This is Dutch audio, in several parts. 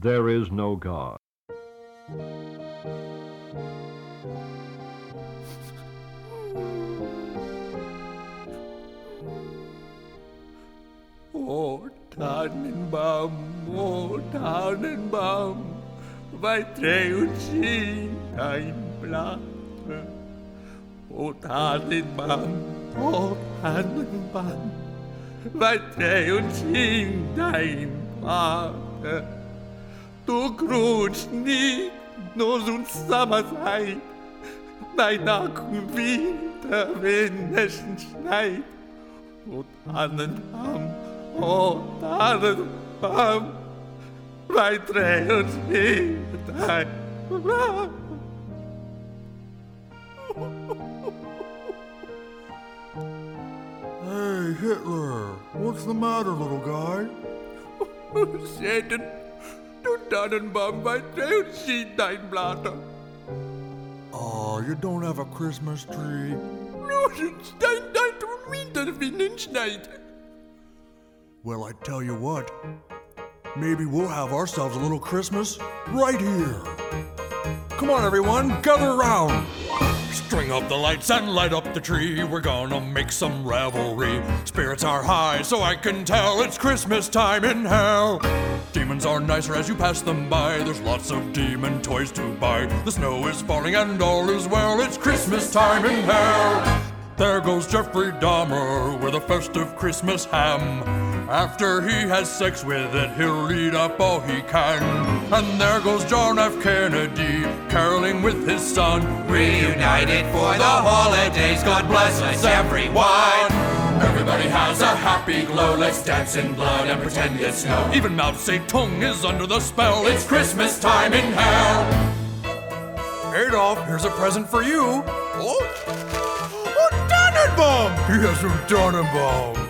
There is no God. O Tannenbaum, Oh, Tannenbaum, vai trăiuți în plată. O Tannenbaum, o Tannenbaum, vai trăiuți în plată. Ducrucni, nos Samazai, deiner wieder Menschen schneit. O Tannenbaum, o Tannenbaum, bei Tränen steht dein Name. Hey, Hitler, what's the matter, little guy? Satan Tannenbaum, bei Dreh und Schien dein Blatt. Oh, you don't have a Christmas tree? Nur Stein, dein und Winterwinden schneit. Well, I tell you what, maybe we'll have ourselves a little Christmas right here. Come on, everyone, gather around. String up the lights and light up the tree. We're gonna make some revelry. Spirits are high, so I can tell it's Christmas time in hell. Demons are nicer as you pass them by. There's lots of demon toys to buy. The snow is falling and all is well. It's Christmas time in hell. There goes Jeffrey Dahmer with a festive Christmas ham. After he has sex with it, he'll eat up all he can. And there goes John F. Kennedy caroling with his son. Reunited for the holidays, God bless us everyone. Everybody has a happy glow. Let's dance in blood and pretend it's snow. Even Mao Zedong is under the spell. It's Christmas time in hell. Adolf, here's a present for you. Oh, oh Tannenbaum! He has some Tannenbaum.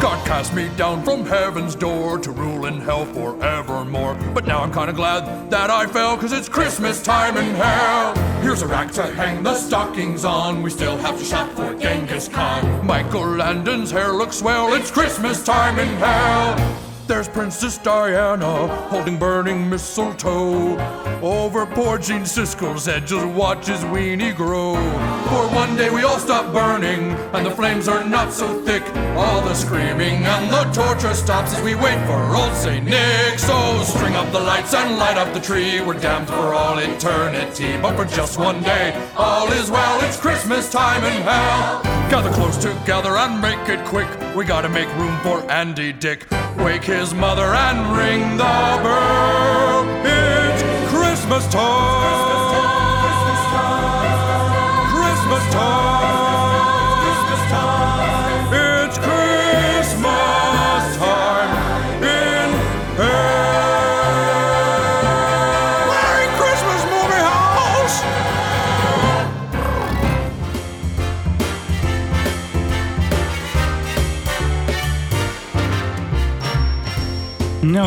God cast me down from heaven's door to rule in hell forevermore. But now I'm kinda glad that I fell, cause it's Christmas time in hell. Here's a rack to hang the stockings on. We still have to shop for Genghis Khan. Michael Landon's hair looks swell. It's Christmas time in hell. There's Princess Diana holding burning mistletoe over poor Gene Siskel's head. Just watch his weenie grow. For one day we all stop burning, and the flames are not so thick. All the screaming and the torture stops as we wait for old Saint Nick. So oh, string up the lights and light up the tree. We're damned for all eternity, but for just one day, all is well. It's Christmas time in hell. Gather close together and make it quick. We gotta make room for Andy Dick. Wake his mother and ring the bell. It's Christmas time. Christmas time. Christmas time.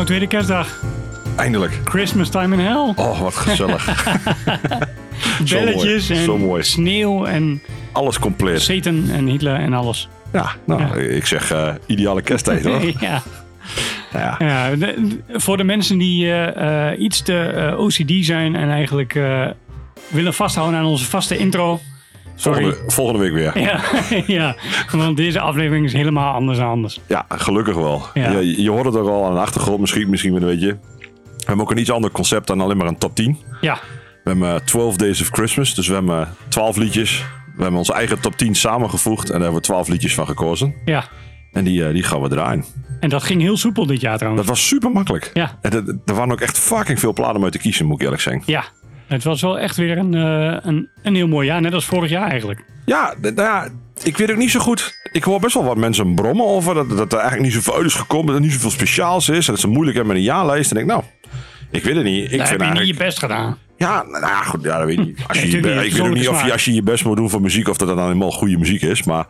Nou, tweede kerstdag. Eindelijk. Christmas time in hell. Oh, wat gezellig. Belletjes en mooi. sneeuw en Alles compleet. Satan en Hitler en alles. Ja, nou, Ja. ik zeg eh, ideale kersttijd hoor. ja. Ja. Ja, de- voor de mensen die eh, eh, iets te OCD zijn en eigenlijk willen vasthouden aan onze vaste intro. Sorry. Volgende, volgende week weer. Ja, ja, want deze aflevering is helemaal anders dan anders. Ja, gelukkig wel. Ja. Je, je hoort het er al aan de achtergrond, misschien, misschien een beetje. We hebben ook een iets ander concept dan alleen maar een top 10. Ja, We hebben eh, 12 Days of Christmas, dus we hebben 12 liedjes. We hebben onze eigen top 10 samengevoegd en daar hebben we 12 liedjes van gekozen. ja. En die, eh, die gaan we draaien. En dat ging heel soepel dit jaar trouwens. Dat was super makkelijk. Ja. En er, er waren ook echt fucking veel platen om uit te kiezen, moet ik eerlijk zeggen. Ja, het was wel echt weer een, eh, een, een heel mooi jaar. Net als vorig jaar eigenlijk. Ja, nou ja, ik weet ook niet zo goed. Ik hoor best wel wat mensen brommen over dat, dat er eigenlijk niet zoveel is gekomen. Dat er niet zoveel speciaals is. En dat ze moeilijk hebben met een jaarlijst. En ik, nou, ik weet het niet. Ik heb vind je niet je best gedaan. Ja, nou ja, goed, ja, dat weet ik niet. Als je, ik weet ook niet of je, als je je best moet doen voor muziek, of dat dan helemaal goede muziek is. Maar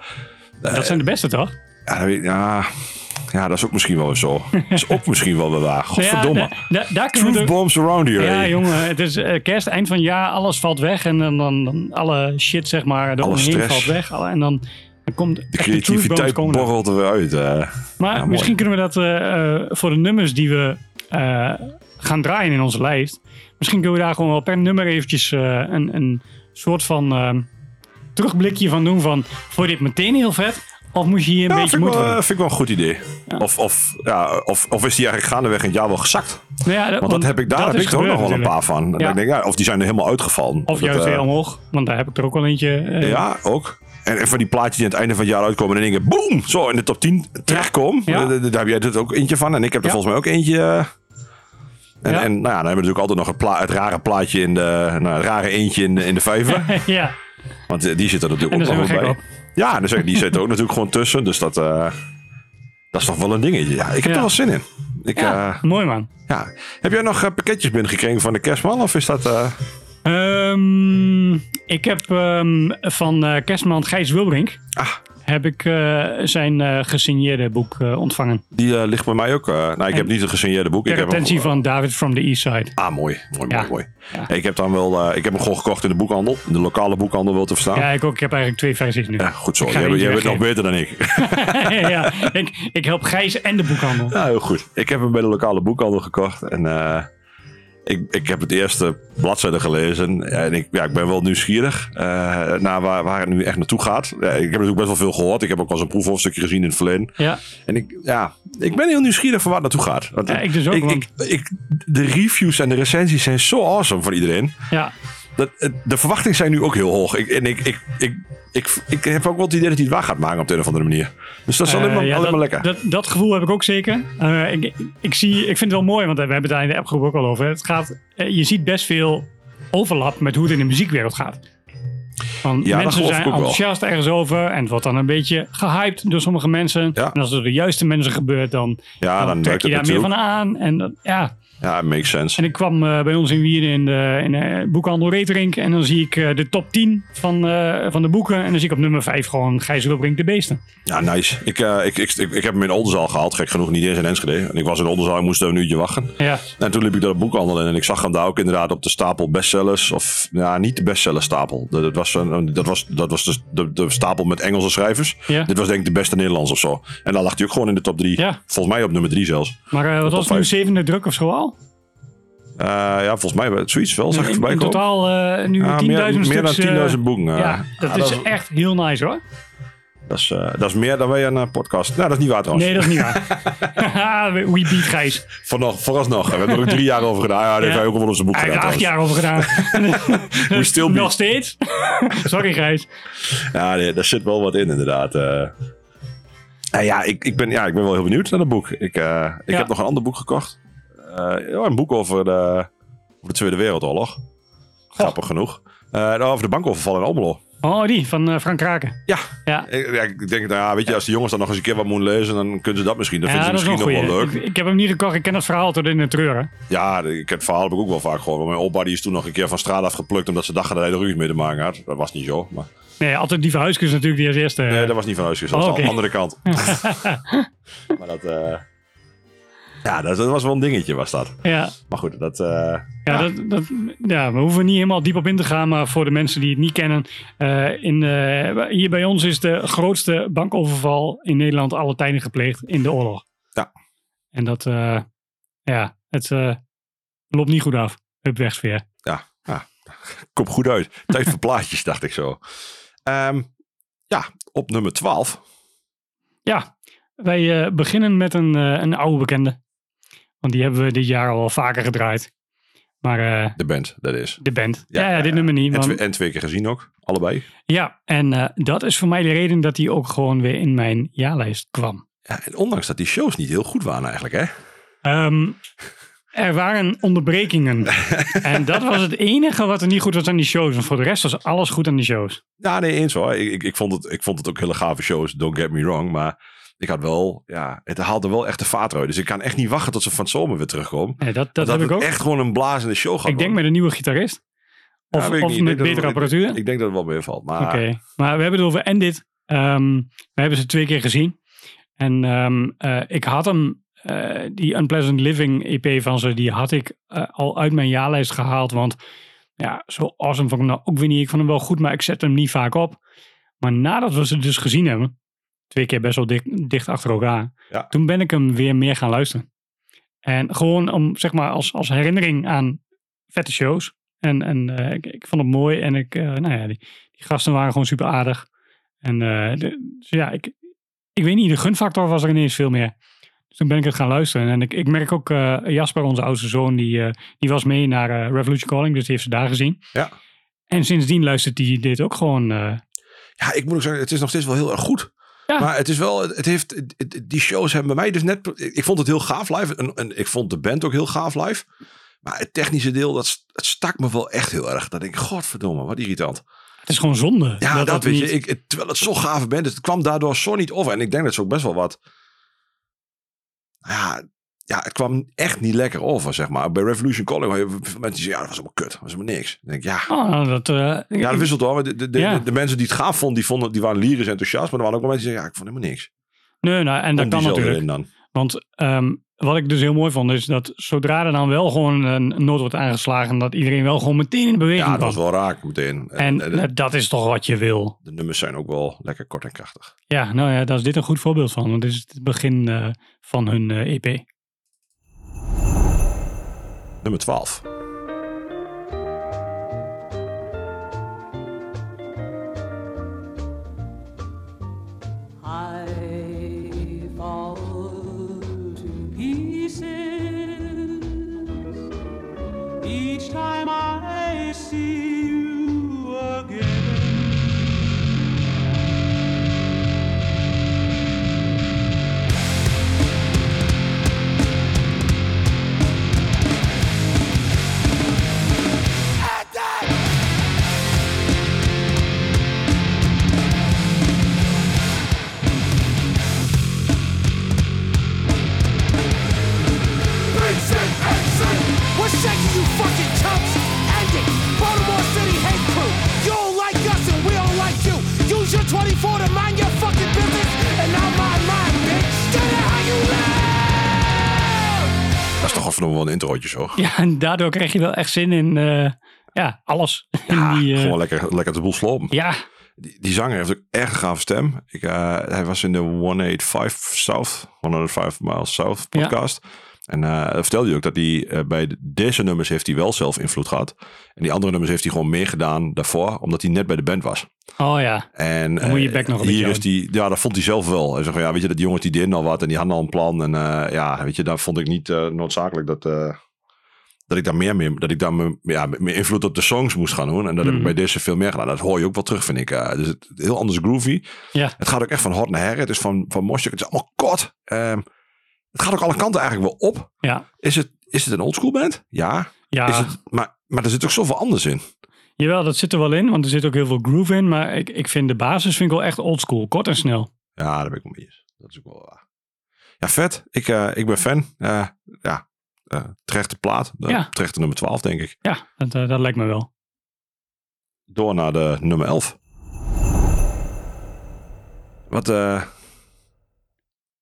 Dat zijn de beste toch? ja, dat weet ik- ja, ja, dat is ook misschien wel zo. Dat is ook misschien wel waar. Godverdomme. Ja, da- da- daar kunnen we Truth de- bombs around here. Ja, hey. jongen, het is eh, kerst, eind van het jaar, alles valt weg. En dan, dan, dan alle shit, zeg maar, Alle omheen valt weg. En dan, dan komt De creativiteit er. borrelt er weer uit. Maar Ja, misschien kunnen we dat eh, eh, voor de nummers die we gaan draaien in onze lijst. Misschien kunnen we daar gewoon wel per nummer eventjes een, een soort van terugblikje van doen. Van, vond je dit meteen heel vet? Of moest je hier een Ja, beetje vind ik, wel, eh, vind ik wel een goed idee. Of, of, ja, of, of is die eigenlijk gaandeweg in het jaar wel gezakt? Nou ja, Want dat heb ik, daar heb ik er ook nog wel een paar van. Ja. Dan denk ik, ja, of die zijn er helemaal uitgevallen. Of Dat, juist eh, weer omhoog. Want daar heb ik er ook wel eentje. eh, Ja, ook. En, en van die plaatjes die aan het einde van het jaar uitkomen en dingen, boom, zo in de top 10 terechtkomen. Ja. Eh, Daar heb jij er ook eentje van. En ik heb er volgens mij ook eentje. En, en nou ja, dan hebben we natuurlijk altijd nog het, pla- het rare plaatje in de, nou, het rare eentje in de, in de vijver. ja. Want die zit er natuurlijk ook nog bij. Ja, dus die zit er ook natuurlijk gewoon tussen. Dus dat, eh, dat is toch wel een dingetje. Ja, ik heb Ja. er wel zin in. Ik, ja, eh, mooi man. ja. Heb jij nog eh, pakketjes binnengekregen van de kerstman? Of is dat... eh, Ehm, ik heb ehm, van kerstman Gijs Wilbrink Ah. Heb ik eh, zijn eh, gesigneerde boek eh, ontvangen. die ligt bij mij ook. nou, ik heb niet een gesigneerde boek. Ik Ter heb hem attentie gewoon- van David from the East Side. Ah, mooi. Mooi, Ja. mooi, mooi. Ja. Hey, ik heb dan wel, ik heb hem gewoon gekocht in de boekhandel. In de lokale boekhandel wil te verstaan. Ja, ik ook. Ik heb eigenlijk twee versies nu. Ja, goed zo. Ik Jij, bent nog beter dan ik. ja, ik, ik help Gijs en de boekhandel. ja, heel goed. Ik heb hem bij de lokale boekhandel gekocht. En ik, ik heb het eerste bladzijde gelezen. En ik, ja, ik ben wel nieuwsgierig eh, naar waar, waar het nu echt naartoe gaat. Ja, ik heb natuurlijk best wel veel gehoord. Ik heb ook wel eens een proefhoofdstukje gezien in het verleden. Ja, En ik, ja, ik ben heel nieuwsgierig van waar het naartoe gaat. Want, Ja, ik dus ook, Ik, want- ik, ik- de reviews en de recensies zijn zo awesome van iedereen. ja. Dat, de verwachtingen zijn nu ook heel hoog. Ik, en ik, ik, ik, ik, ik heb ook wel het idee dat hij het waar gaat maken op de een of andere manier. Dus dat is alleen, Eh, maar, ja, alleen dat, maar lekker. Dat, dat gevoel heb ik ook zeker. Eh, ik, ik, zie, ik vind het wel mooi, want we hebben het daar in de appgroep ook al over. Het gaat, eh, je ziet best veel overlap met hoe het in de muziekwereld gaat. Want Ja, dat mensen zijn wel. enthousiast ergens over en het wordt dan een beetje gehyped door sommige mensen. Ja. En als het door de juiste mensen gebeurt, dan, ja, dan, dan, trek je daar meer van aan. En dat, ja. Ja, makes sense. En ik kwam eh, bij ons in Wierden in de, in de boekhandel Reterink en dan zie ik eh, de top 10 van, eh, van de boeken. En dan zie ik op nummer 5 gewoon Gijs Wilbrink de Beesten. Ja, nice. Ik, ik, ik, ik, ik heb hem in de Oldenzaal gehaald. Gek genoeg niet eens in Enschede. En ik was in de Oldenzaal, ik moest er een uurtje wachten. Ja, En toen liep ik door de boekhandel in en ik zag hem daar ook inderdaad op de stapel bestsellers. Of ja, niet de bestsellerstapel. Dat, dat was, een, dat was, dat was de, de, de stapel met Engelse schrijvers. Ja. Dit was denk ik de beste Nederlands of zo. En dan lag hij ook gewoon in de top 3. Ja. Volgens mij op nummer 3 zelfs. maar wat was het nu? vijf. Zevende druk of zo al? Eh, ja, volgens mij wel zoiets wel. Zag ik voorbij in totaal eh, nu 10.000 Ja, meer, meer dan eh, 10.000 boeken. eh. ja, dat Ja, is echt heel nice hoor. dat, is, dat is meer dan wij een podcast. Nou, dat is niet waar trouwens. Nee, dat is niet waar. We beat Gijs. Voornog, vooralsnog. We hebben er ook drie jaar over gedaan. Ja, daar hij ook wel op zijn boek er gedaan. acht jaar over gedaan. We still beat. Nog steeds. Sorry Gijs. Ja, nee, daar zit wel wat in inderdaad. ja, ik, ik, ben, ja, ik ben wel heel benieuwd naar dat boek. Ik, ik Ja. heb nog een ander boek gekocht. Eh, ja, een boek over de, over de Tweede Wereldoorlog. Grappig genoeg. Eh, over de bankoverval in Almelo. Oh, die van eh, Frank Kraken. Ja, Ja. ik, ja, ik denk, nou ja, weet je, als de jongens dan nog eens een keer wat moeten lezen, dan kunnen ze dat misschien. Dan Ja, vinden dat ze misschien nog wel leuk. Ik, ik heb hem niet gekocht. Ik ken dat verhaal tot in de treuren. Ja, ik heb het verhaal heb ik ook wel vaak gehoord. Mijn opa die is toen nog een keer van straat afgeplukt omdat ze dachten dat hij er ruzie mee te maken had. Dat was niet zo. Maar Nee, altijd die verhuiskus natuurlijk die als eerste. nee, dat was niet van huis. Dat was Oh, aan oké. de andere kant. maar dat, ja, dat, dat was wel een dingetje was dat. Ja, Maar goed, dat, eh, ja, Dat, dat, ja, we hoeven niet helemaal diep op in te gaan. Maar voor de mensen die het niet kennen. eh, in, eh, hier bij ons is de grootste bankoverval in Nederland alle tijden gepleegd in de oorlog. Ja. En dat, eh, ja, het eh, loopt niet goed af. Hup wegsfeer. ja, ja, komt goed uit. Tijd voor plaatjes, dacht ik zo. Ehm, ja, op nummer 12. Ja, wij eh, beginnen met een, eh, een oude bekende. Want die hebben we dit jaar al vaker gedraaid. Maar eh, De band, dat is. de band. Ja, Ja, dit nummer niet. En, want- en twee keer gezien ook, allebei. Ja, en eh, dat is voor mij de reden dat hij ook gewoon weer in mijn jaarlijst kwam. Ja, en ondanks dat die shows niet heel goed waren eigenlijk, hè? Ehm, er waren onderbrekingen. en dat was het enige wat er niet goed was aan die shows. Want voor de rest was alles goed aan die shows. Ja, nee, eens hoor. Ik, ik, ik, vond het, ik vond het ook hele gave shows, don't get me wrong. Maar ik had wel, ja, het haalde wel echt de vaat uit. Dus ik kan echt niet wachten tot ze van het zomer weer terugkomen. Nee, dat dat dat heb ik ook. echt gewoon een blazende show gaat Ik denk worden. met een nieuwe gitarist. Of, Ja, met betere apparatuur. Ik, ik denk dat het wel meevalt. Maar Oké, maar we hebben het over Endit. Ehm we hebben ze twee keer gezien. En ehm, eh, ik had hem, eh, die Unpleasant Living EP van ze, die had ik eh, al uit mijn jaarlijst gehaald. Want ja, zo awesome vond ik hem nou ook weer niet. Ik vond hem wel goed, maar ik zet hem niet vaak op. Maar nadat we ze dus gezien hebben, twee keer best wel dicht, dicht achter elkaar, Ja. toen ben ik hem weer meer gaan luisteren. En gewoon om, zeg maar, als, als herinnering aan vette shows. En, en eh, ik, ik vond het mooi. En ik, eh, nou ja, die, die gasten waren gewoon super aardig. En eh, de- dus ja, ik, ik weet niet, de gunfactor was er ineens veel meer. Dus toen ben ik het gaan luisteren. En ik, ik merk ook, Jasper, onze oudste zoon, die, die was mee naar Revolution Calling. Dus die heeft ze daar gezien. Ja. En sindsdien luistert hij dit ook gewoon. Ja, ik moet ook zeggen, het is nog steeds wel heel erg goed. Ja. Maar het is wel, het heeft, het- die shows hebben bij mij dus net, ik vond het heel gaaf live. En, en ik vond de band ook heel gaaf live. Maar het technische deel, dat, het stak me wel echt heel erg. Dat denk ik, godverdomme, wat irritant. het is gewoon zonde. Ja, dat, dat weet niet- je. Ik, het- terwijl het zo gave band is, het kwam daardoor zo niet over. En ik denk dat ze ook best wel wat, ja, ja, het kwam echt niet lekker over, zeg maar. Bij Revolution Calling, je mensen die zeggen, ja, dat was allemaal kut. Dat was helemaal niks. Dan denk ik, ja, Oh, nou, dat, eh, ja, dat wisselt hoor. De, de, de, Ja. de mensen die het gaaf vonden, die, vonden, die waren lyrisch enthousiast. Maar er waren ook wel mensen die zeiden, ja, ik vond helemaal niks. Nee, nou, en dat kan natuurlijk. dan. Want ehm, wat ik dus heel mooi vond, is dat zodra er dan wel gewoon een noot wordt aangeslagen, dat iedereen wel gewoon meteen in beweging Ja, dat was wel raak meteen. En En, dat is toch wat je wil. de nummers zijn ook wel lekker kort en krachtig. Ja, nou ja, daar is dit een goed voorbeeld van. Want dit is het begin eh, van hun eh, EP. Nummer 12. Dat is toch even wel een introotje zo. Ja, en daardoor krijg je wel echt zin in eh, ja, alles. in die, eh, Gewoon lekker, lekker de boel slopen. ja, Die, die zanger heeft ook echt een gave stem. Ik, eh, hij was in de 185 South, 105 Miles South Ja. En eh vertelde hij ook dat hij eh, bij de- deze nummers heeft hij wel zelf invloed gehad. En die andere nummers heeft hij gewoon meegedaan daarvoor, omdat hij net bij de band was. oh ja. En Dan moet je eh, bek nog een hier is die, ja, dat vond hij zelf wel. Hij zegt van ja, weet je, dat die jongens die deden al wat en die hadden al een plan. En ja, weet je, daar vond ik niet noodzakelijk dat, dat ik daar meer mee, dat ik daar me, ja, meer invloed op de songs moest gaan doen. En dat heb ik Mhm. bij deze veel meer gedaan. Dat hoor je ook wel terug, vind ik. dus het heel anders groovy. Ja. Het gaat ook echt van hot naar her. Het is van, van mosje. Het is allemaal kort. Ehm, het gaat ook alle kanten eigenlijk wel op. Ja. Is het, is het een oldschool band? Ja. Ja, Is het, maar, maar er zit ook zoveel anders in. jawel, dat zit er wel in, want er zit ook heel veel groove in. Maar ik, ik vind de basis vind ik wel echt oldschool, kort en snel. Ja, daar ben ik wel mee eens. Dat is ook wel waar. Ja, vet. Ik, eh, ik ben fan. Eh, ja, eh terechte plaat. De, Ja. Terechte nummer 12, denk ik. Ja, dat, eh, dat lijkt me wel. Door naar de nummer 11. Wat, eh,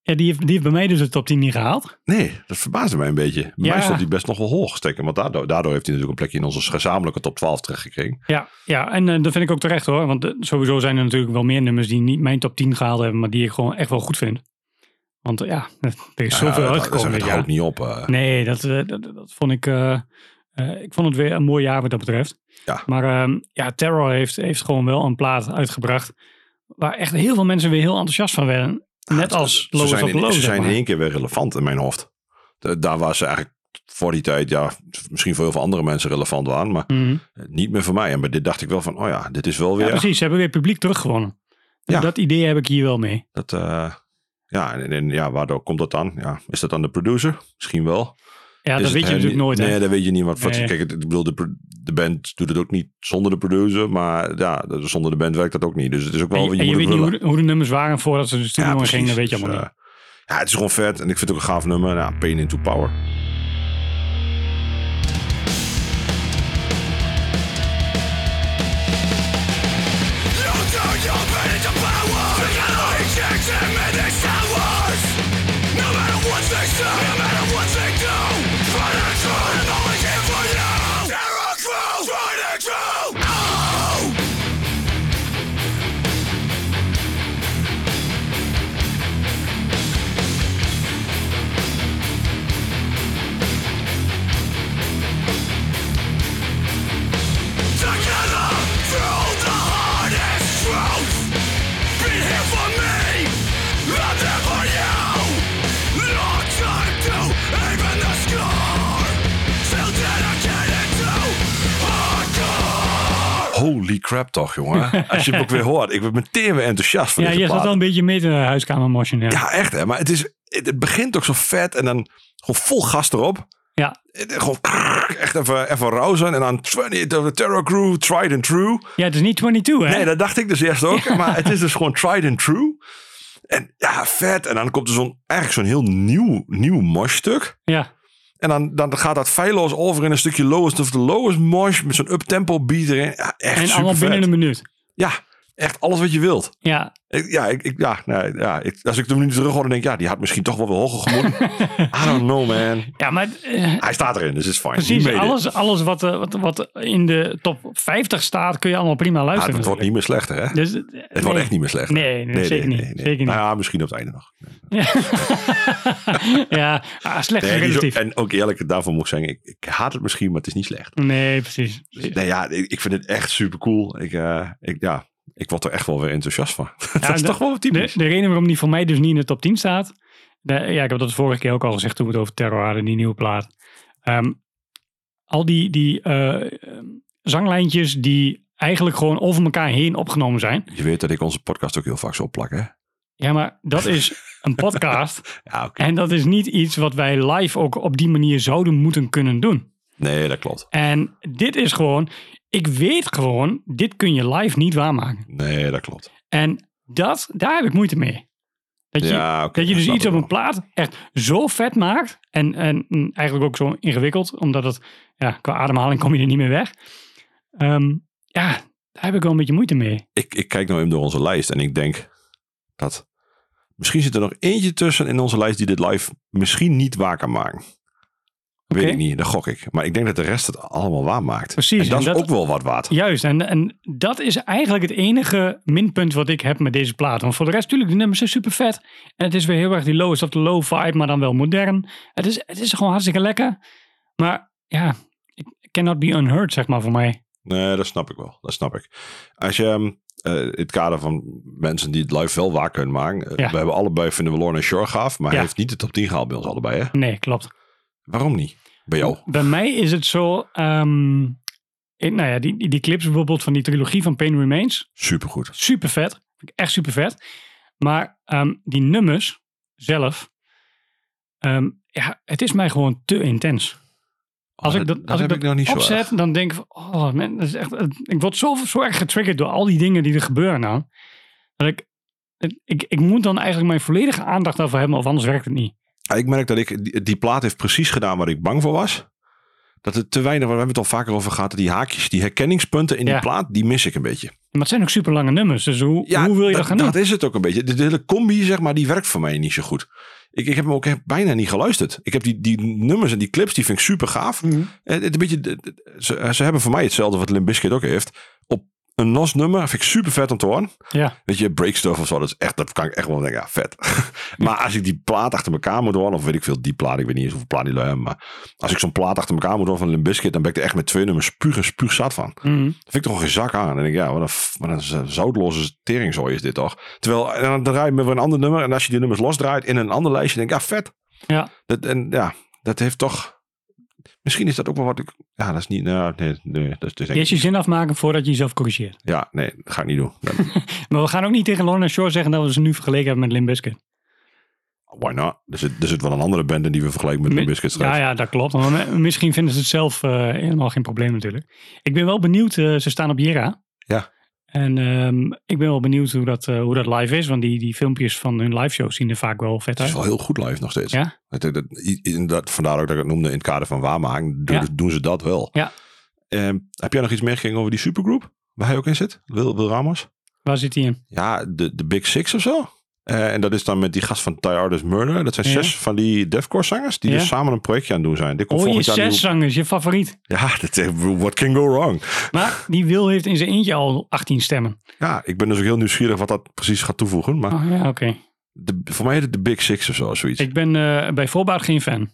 Ja, die heeft, die heeft bij mij dus de top 10 niet gehaald. nee, dat verbaasde mij een beetje. Bij Ja. mij stond hij best nog wel hoog steken. Want daardoor, daardoor heeft hij natuurlijk een plekje in onze gezamenlijke top 12 terechtgekregen. Ja, ja en eh, dat vind ik ook terecht hoor. Want eh, sowieso zijn er natuurlijk wel meer nummers die niet mijn top 10 gehaald hebben, maar die ik gewoon echt wel goed vind. Want ja, er is zoveel Ja, uitgekomen dat houdt niet op. eh. Nee, dat, dat, dat vond ik. ik vond het weer een mooi jaar wat dat betreft. Ja. Maar ehm, ja, Terror heeft, heeft gewoon wel een plaat uitgebracht. Waar echt heel veel mensen weer heel enthousiast van werden. Net als ze zijn, in, Low. ze zeg zijn in één keer weer relevant in mijn hoofd. De- daar was ze eigenlijk voor die tijd, ja, misschien voor heel veel andere mensen relevant waren, maar Mhm. niet meer voor mij. En bij dit dacht ik wel van, oh ja, dit is wel weer. Ja, precies. Ze hebben weer publiek teruggewonnen. Ja. Dat idee heb ik hier wel mee. Dat, eh, ja, en, en ja, waardoor komt dat dan? Ja, is dat dan de producer? Misschien wel. Ja, dat dus weet je natuurlijk nooit. Nee, dat weet je niet. Want nee. kijk, ik bedoel, de, de band doet het ook niet zonder de producer. Maar ja, zonder de band werkt dat ook niet. Dus het is ook wel. En je, je, je weet niet hoe de, nummers waren voordat ze de studio ja, gingen, weet je allemaal dus, niet. Eh, ja, het is gewoon vet. En ik vind het ook een gaaf nummer. Ja, Pain into Power. Examine Holy crap toch, jongen. Als je hem ook weer hoort. Ik ben meteen weer enthousiast van Ja, deze je zat al een beetje mee te huiskamermotion. Ja. Ja, echt hè. Maar het, is, het, het begint ook zo vet en dan gewoon vol gas erop. Ja. Het- Gewoon echt even, even. En dan 20 of the Terror Crew, tried and true. ja, het is niet 22, hè? Nee, dat dacht ik dus eerst ook. Maar het is dus gewoon tried and true. En ja, vet. En dan komt er zo'n, eigenlijk zo'n heel nieuw, nieuw mosh-stuk. Ja. En dan, dan gaat dat feilloos over in een stukje lowest of the lowest mosh. Met zo'n up-tempo beat erin. Ja, echt En allemaal binnen een minuut. Ja, echt alles wat je wilt. Ja, Ik, ja, ik, ik, ja, nee, ja ik, als ik de minuut terug hoor, dan denk ik, ja, die had misschien toch wel weer hoger gemoeten. I don't know, man. ja maar eh, Hij staat erin, dus is fijn. precies. It. Alles, alles wat, eh, wat, wat in de top 50 staat, kun je allemaal prima Ja, luisteren. het wordt niet meer slechter, hè? Dus, eh, Het nee. wordt echt niet meer slechter. Nee, nee, zeker niet. Zeker niet. Nou ja, misschien op het einde nog. ja, ah, slecht zo- relatief. en ook eerlijk, daarvan moet ik zeggen, ik, ik haat het misschien, maar het is niet slecht. Nee, precies. Nee, ja, ik, ik vind het echt super cool. Ik, ik, ja, ik word er echt wel weer enthousiast van. dat is de- toch wel wat De, typisch. de reden waarom die voor mij dus niet in de top 10 staat. de- ja, ik heb dat de vorige keer ook al gezegd toen we het over terror hadden, die nieuwe plaat. Ehm, al die, die eh, zanglijntjes die eigenlijk gewoon over elkaar heen opgenomen zijn. Je weet dat ik onze podcast ook heel vaak zo plak, hè? Ja, maar dat is een podcast. Ja, en dat is niet iets wat wij live ook op die manier zouden moeten kunnen doen. Nee, dat klopt. En dit is gewoon, ik weet gewoon, dit kun je live niet waarmaken. Nee, dat klopt. En dat, daar heb ik moeite mee. Dat je, Ja, dat je dus iets op een plaat echt zo vet maakt. En, en eigenlijk ook zo ingewikkeld. Omdat het, ja, qua ademhaling kom je er niet meer weg. Ehm, ja, daar heb ik wel een beetje moeite mee. Ik, ik kijk nou even door onze lijst en ik denk dat misschien zit er nog eentje tussen in onze lijst die dit live misschien niet waar kan maken. Weet ik niet, dat gok ik. Maar ik denk dat de rest het allemaal waar maakt. Precies, En dat en is ook wel wat waard. Juist, en, en dat is eigenlijk het enige minpunt wat ik heb met deze plaat. Want voor de rest, natuurlijk, de nummers zijn super vet. En het is weer heel erg die lowest of the low vibe, maar dan wel modern. Het is, het is gewoon hartstikke lekker. Maar ja, it cannot be unheard, zeg maar, voor mij. Nee, dat snap ik wel. Dat snap ik. Als je ehm, eh, in het kader van mensen die het live wel waar kunnen maken. eh, Ja. We hebben allebei vinden we Lorna Shore gaaf. Maar hij heeft niet de top 10 gehaald bij ons allebei. Hè? Nee, klopt. Waarom niet? Bij jou? Bij mij is het zo. ehm, ik- nou ja, die, die, clips bijvoorbeeld van die trilogie van Pain Remains. Supergoed. Super vet. Echt super vet. Maar ehm, die nummers zelf. ehm, ja, het is mij gewoon te intens. Als Oh, ik dat- als ik dat ik opzet, dan denk ik van, oh man, dat is echt, ik word zo, zo erg getriggerd door al die dingen die er gebeuren dan. Dat ik, ik, ik moet dan eigenlijk mijn volledige aandacht daarvoor hebben, of anders werkt het niet. Ik merk dat ik, die, die plaat heeft precies gedaan waar ik bang voor was. Dat het te weinig, we hebben het al vaker over gehad, die haakjes, die herkenningspunten in Ja. die plaat, die mis ik een beetje. Maar het zijn ook super lange nummers, dus hoe, hoe wil je dat, gaan doen? Dat is het ook een beetje. De, de hele combi, zeg maar, die werkt voor mij niet zo goed. Ik, ik heb hem ook bijna niet geluisterd. Ik heb die, die nummers en die clips, die vind ik super gaaf. Mhm. Het, het een beetje, ze, ze hebben voor mij hetzelfde wat Limp Bizkit ook heeft. Op een nos nummer vind ik super vet om te horen. Ja, Weet je, breakstuff of zo, dat, is echt, dat kan ik echt wel denken, ja, vet. maar als ik die plaat achter elkaar moet horen, of weet ik veel, die plaat, ik weet niet eens hoeveel plaat die lui hebben, maar als ik zo'n plaat achter elkaar moet horen van Limp Bizkit, dan ben ik er echt met twee nummers spuug en spuug zat van. Dat vind ik toch geen zak aan. En dan denk ik, ja, wat een, wat een zoutloze teringzooi is dit toch. Terwijl, en dan draai je me weer een ander nummer, en als je die nummers losdraait in een ander lijstje, denk ik, ja, vet. ja. Dat, en ja, dat heeft toch, misschien is dat ook wel wat ik, ja, dat is niet, nou, nee, nee, dat is Eerst je zin afmaken voordat je jezelf corrigeert. ja, nee, dat ga ik niet doen. Maar we gaan ook niet tegen Lorna Shore zeggen dat we ze nu vergeleken hebben met Limp Bizkit. Why not? Er zit, er zit wel een andere band in die we vergelijken met straks. Ja, ja, dat klopt. Maar misschien vinden ze het zelf eh, helemaal geen probleem natuurlijk. Ik ben wel benieuwd, eh, ze staan op Jera. En ehm, ik ben wel benieuwd hoe dat, eh, hoe dat live is. Want die, die filmpjes van hun live shows zien er vaak wel vet Het is uit. wel heel goed live nog steeds. Ja? Dat, dat, vandaar ook dat ik het noemde in het kader van waarmaken. Doen, Ja. doen ze dat wel. Ja. Ehm, heb jij nog iets meegekregen over die supergroep? Waar hij ook in zit? Wil, Wil Ramos? Waar zit die in? Ja, de, de Big Six of zo. Eh, en dat is dan met die gast van Ty Artist Murder. Dat zijn Ja. zes van die deathcore zangers. Die Ja. dus samen een projectje aan het doen zijn. Dit komt Oh, je zes nieuw- zangers, je favoriet. Ja, dat, eh, what can go wrong? Maar die Wil heeft in zijn eentje al 18 stemmen. Ja, ik ben dus ook heel nieuwsgierig wat dat precies gaat toevoegen. Maar Oh ja, oké. voor mij heet het de Big Six of zo, zoiets. Ik, Ik ben eh, bij voorbaat geen fan.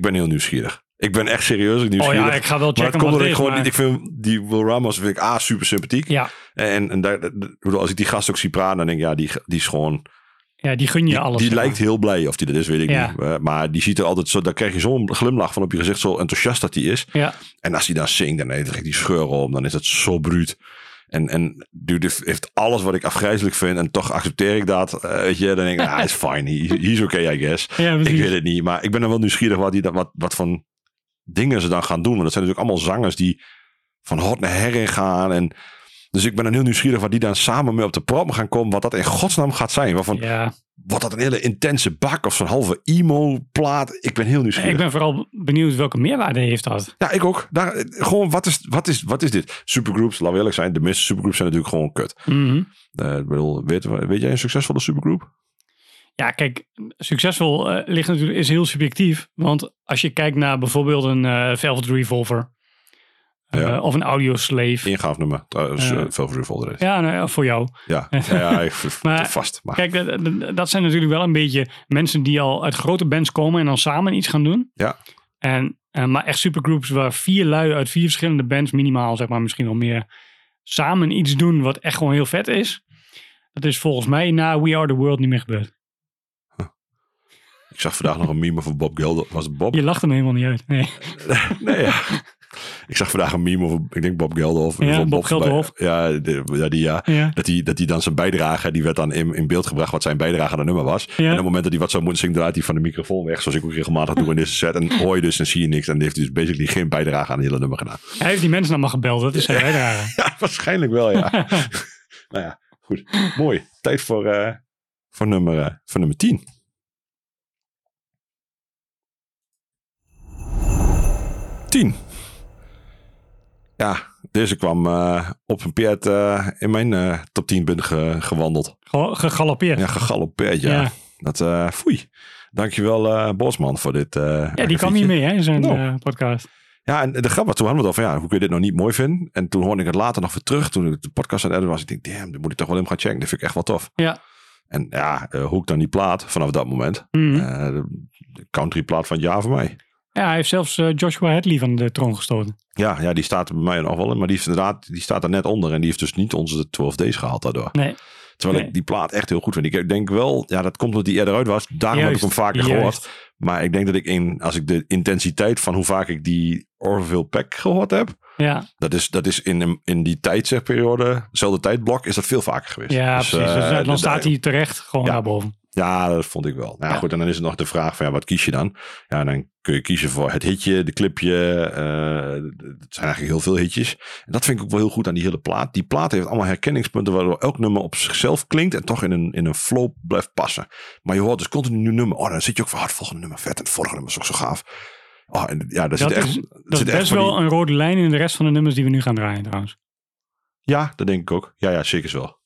ben heel nieuwsgierig. Ik ben echt serieus Oh nieuwsgierig. ja, ik ga wel maar checken het komt dat ik gewoon maar- niet. Ik vind die Will Ramos vind ik A super sympathiek. Ja, En, en daar, ik als ik die gast ook zie praten, dan denk ik, ja, die, die is gewoon Ja, die gun je alles. die maar. lijkt heel blij. Of die dat is, weet ik Ja. niet. Eh, maar die ziet er altijd zo, daar krijg je zo'n glimlach van op je gezicht, zo enthousiast dat hij is. Ja, En als hij dan zingt, dan heeft hij die scheur om, dan is het zo bruut. En, en dude heeft- alles wat ik afgrijzelijk vind en toch accepteer ik dat. eh, weet je, dan denk ik, ah, is fine. He, he's okay, I guess. ja Ik weet het niet, maar ik ben dan wel nieuwsgierig wat, die, wat, wat voor dingen ze dan gaan doen. Want dat zijn natuurlijk allemaal zangers die van hot naar her in gaan. En, dus ik ben dan heel nieuwsgierig wat die dan samen mee op de prop gaan komen. Wat dat in godsnaam gaat zijn. Waarvan, Ja, Wordt dat een hele intense bak of zo'n halve emo-plaat? Ik ben heel nieuwsgierig. ik ben vooral benieuwd welke meerwaarde heeft dat. Ja, ik ook. Daar, gewoon, wat is, wat, is, wat is dit? Supergroups, laten we eerlijk zijn. De meeste supergroups zijn natuurlijk gewoon kut. Eh, ik bedoel, weet, weet jij een succesvolle supergroup? Ja, kijk, succesvol eh, ligt natuurlijk, is heel subjectief. Want als je kijkt naar bijvoorbeeld een eh Velvet Revolver eh, of een Audio Slave. Ingaafnummer. Trouwens, uh, Velvet Revolver is. Ja, nou voor jou. Ja, ja, ja, ik- Maar- vast. Maar, Kijk, dat, zijn natuurlijk wel een beetje mensen die al uit grote bands komen en dan samen iets gaan doen. Ja. En, eh, maar echt supergroups waar vier lui uit vier verschillende bands, minimaal zeg maar misschien wel meer, samen iets doen wat echt gewoon heel vet is. Dat is volgens mij na We Are The World niet meer gebeurd. Ik zag vandaag nog een meme van Bob Geldof. Was het Bob? Je lacht hem helemaal niet uit. Nee. Nee, ja. Ik zag vandaag een meme over, ik denk Bob Geldof. Ja, Van Bob Geldof. Ja, de- ja, die ja. Ja. Dat hij dat die dan zijn bijdrage, die werd dan in, in beeld gebracht wat zijn bijdrage aan het nummer was. En op het moment dat hij wat zou moeten zingen, draait hij van de microfoon weg. Zoals ik ook regelmatig doe in deze set. En hoor je dus en zie je niks. En die heeft dus basically geen bijdrage aan het hele nummer gedaan. Hij heeft die mensen allemaal gebeld, dat is zijn bijdrage. Ja, waarschijnlijk wel, ja. nou ja, goed. Mooi. Tijd voor, eh, voor, nummer, eh, voor nummer 10. Tien. Ja, deze kwam eh, op een peert eh, in mijn eh, top 10 binnen ge- gewandeld. Ge- Gegalopeerd. Ja, Ja, gegalopeerd, ja. Ja. Dat, eh foei. Dankjewel Bosman voor dit. eh die kwam hier akkefietje. mee hè, in zijn Nou. podcast. Ja, en de grap was, toen hadden we het van, ja, hoe kun je dit nou niet mooi vinden? En toen hoorde ik het later nog weer terug, toen ik de podcast aan het editen was. Ik denk, damn, dit moet ik toch wel even gaan checken. Dat vind ik echt wel tof. Ja. En ja, hoe ik dan die plaat vanaf dat moment. Mhm. de, de country plaat van het jaar voor mij. Ja, hij heeft zelfs eh, Joshua Hadley van de troon gestoten. Ja, ja, die staat er bij mij nog wel in. Maar die, heeft inderdaad, die staat er net onder. En die heeft dus niet onze 12 days gehaald daardoor. Nee, Terwijl Nee. ik die plaat echt heel goed vind. Ik denk wel, ja, dat komt omdat die eerder uit was. Daarom heb ik hem vaker juist. gehoord. Maar ik denk dat ik in, als ik de intensiteit van hoe vaak ik die Orville Peck gehoord heb. ja, Dat is, dat is in, in die tijdzegperiode, dezelfde tijdblok, is dat veel vaker geweest. ja Dus, precies. Dus, eh, dan de- staat hij terecht gewoon Ja. daarboven. Ja, dat vond ik wel. Nou ja, goed, en dan is het nog de vraag van ja, wat kies je dan? Ja, dan kun je kiezen voor het hitje, de clipje. eh, het zijn eigenlijk heel veel hitjes. En dat vind ik ook wel heel goed aan die hele plaat. Die plaat heeft allemaal herkenningspunten waardoor elk nummer op zichzelf klinkt en toch in een, in een flow blijft passen. Maar je hoort dus continu een nieuw nummer. Oh, dan zit je ook van, oh, het volgende nummer vet en het vorige nummer is ook zo gaaf. Oh, en ja, zit Dat echt, is, er dat is zit echt best die- wel een rode lijn in de rest van de nummers die we nu gaan draaien trouwens. Ja, dat denk ik ook. Ja, ja, zeker wel.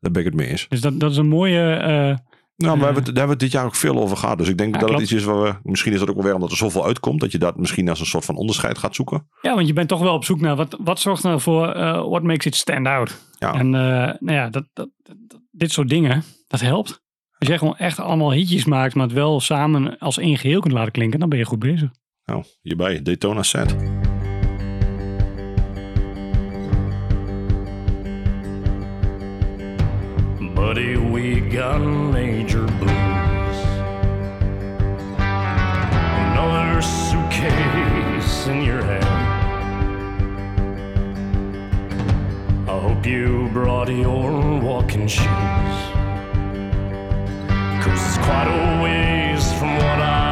Daar ben ik het mee eens. Dus dat, dat is een mooie... eh, Nou, Eh. we hebben daar hebben we het dit jaar ook veel over gehad. Dus ik denk Ja, dat het iets is waar we... Misschien is dat ook wel weer omdat er zoveel uitkomt. Dat je dat misschien als een soort van onderscheid gaat zoeken. ja, want je bent toch wel op zoek naar wat, wat zorgt nou voor eh what makes it stand out. Ja. En eh, nou ja, dat, dat, dat- dit soort dingen, dat helpt. Als jij gewoon echt allemaal hitjes maakt, maar het wel samen als één geheel kunt laten klinken, dan ben je goed bezig. Nou, hierbij Daytona Set. Buddy, we got major blues. Another suitcase in your hand. I hope you brought your walking shoes. Cause it's quite a ways from what I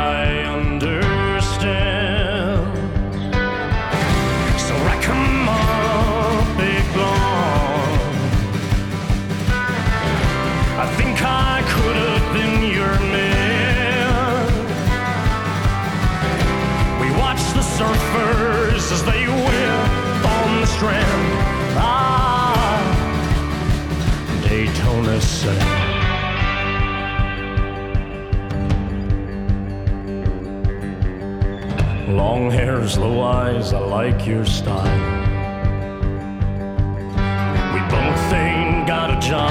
Long hair, slow eyes, I like your style. We both ain't got a job.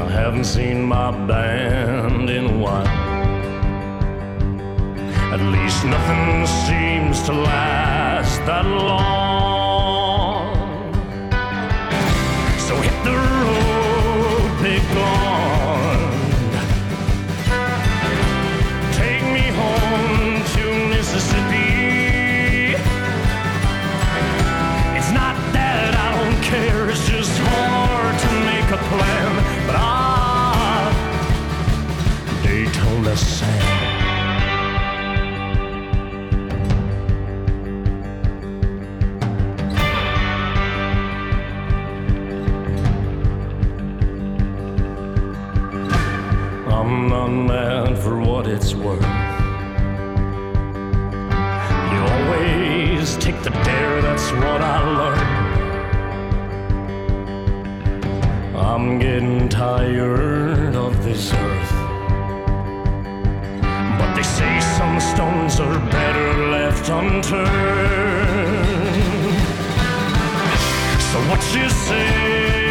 I haven't seen my band in a while. At least nothing seems to last that long. It's worth. You always take the dare, that's what I learned. I'm getting tired of this earth. But they say some stones are better left unturned. So what you say,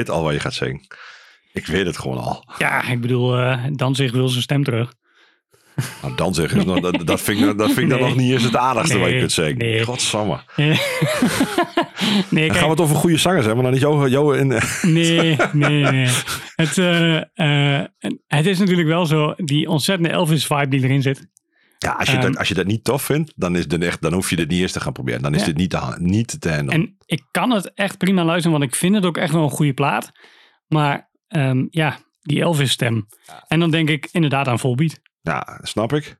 weet al wat je gaat zingen. Ik weet het gewoon al. Ja, ik bedoel, eh Danzig wil zijn stem terug. Nou, dan zeg is nog, dat, dat vind ik, dat vind ik dan nog niet eens het aardigste wat je kunt zeggen. nee. Godsamme. nee, Dan gaan we het over goede zangers hebben, maar dan niet jou, jou in... nee, nee, nee. Het, eh, eh, het is natuurlijk wel zo, die ontzettende Elvis-vibe die erin zit. Ja, als je, Ehm. dat, als je dat niet tof vindt, dan, is dit echt, dan hoef je dit niet eerst te gaan proberen. Dan is Ja. dit niet te, niet te handelen. En ik kan het echt prima luisteren, want ik vind het ook echt wel een goede plaat. Maar ehm, ja, die Elvis-stem. En dan denk ik inderdaad aan Volbeat. Ja, snap ik.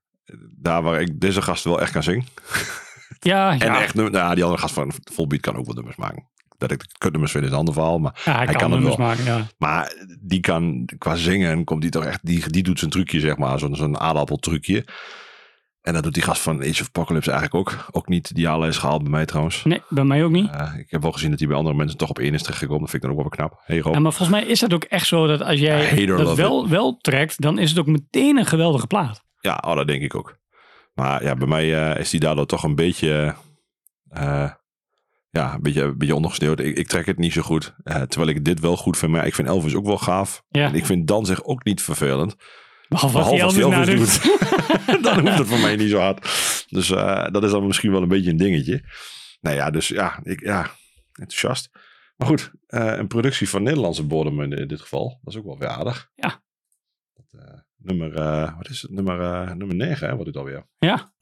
Daar waar ik deze gast wel echt kan zingen. Ja, En ja. echt, nou, die andere gast van Volbeat kan ook wel nummers maken. Dat ik kutnummers vind is een ander verhaal. Maar, ja hij, hij kan, kan het wel. maken, ja. maar die kan qua zingen, komt die toch echt, die, die doet zijn trucje, zeg maar. Zo'n zo'n aardappeltrucje. En dat doet die gast van Age of Apocalypse eigenlijk ook. Ook niet die is gehaald bij mij trouwens. Nee, bij mij ook niet. Eh, ik heb wel gezien dat hij bij andere mensen toch op één is terechtgekomen. Dat vind ik dan ook wel knap. Hey Rob. Ja, maar volgens mij is dat ook echt zo dat als jij dat wel, wel trekt, dan is het ook meteen een geweldige plaat. Ja, oh, dat denk ik ook. Maar ja, bij mij eh, is die daardoor toch een beetje, eh, ja, een beetje, een beetje ondergesneeuwd. Ik, ik trek het niet zo goed. Terwijl ik dit wel goed vind. Maar ik vind Elvis ook wel gaaf. Ja. En ik vind Dan zich ook niet vervelend. Behalve als Behalve als Elvis, die nadoet. Elvis dan hoeft het voor mij niet zo hard. Dus eh, dat is dan misschien wel een beetje een dingetje. Nou ja, dus ja, ik, ja enthousiast. Maar goed, eh, een productie van Nederlandse bodem in, in dit geval. Dat is ook wel weer aardig. Ja. Dat, eh, nummer, wat is het? Nummer, nummer 9, hè, wordt het alweer. Ja,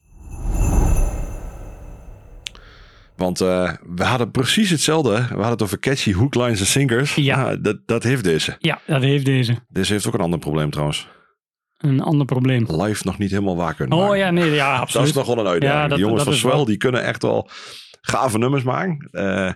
Want we hadden precies hetzelfde. We hadden het over catchy hooklines en sinkers. Ja. Nou, dat, dat heeft deze. ja, dat heeft deze. Deze heeft ook een ander probleem trouwens. Een ander probleem. Live nog niet helemaal waar kunnen Oh maken. ja, nee, ja, Dat absoluut. is nog wel een uitdaging. Ja, dat- die jongens dat van wel- Swell, die kunnen echt wel gave nummers maken. Eh,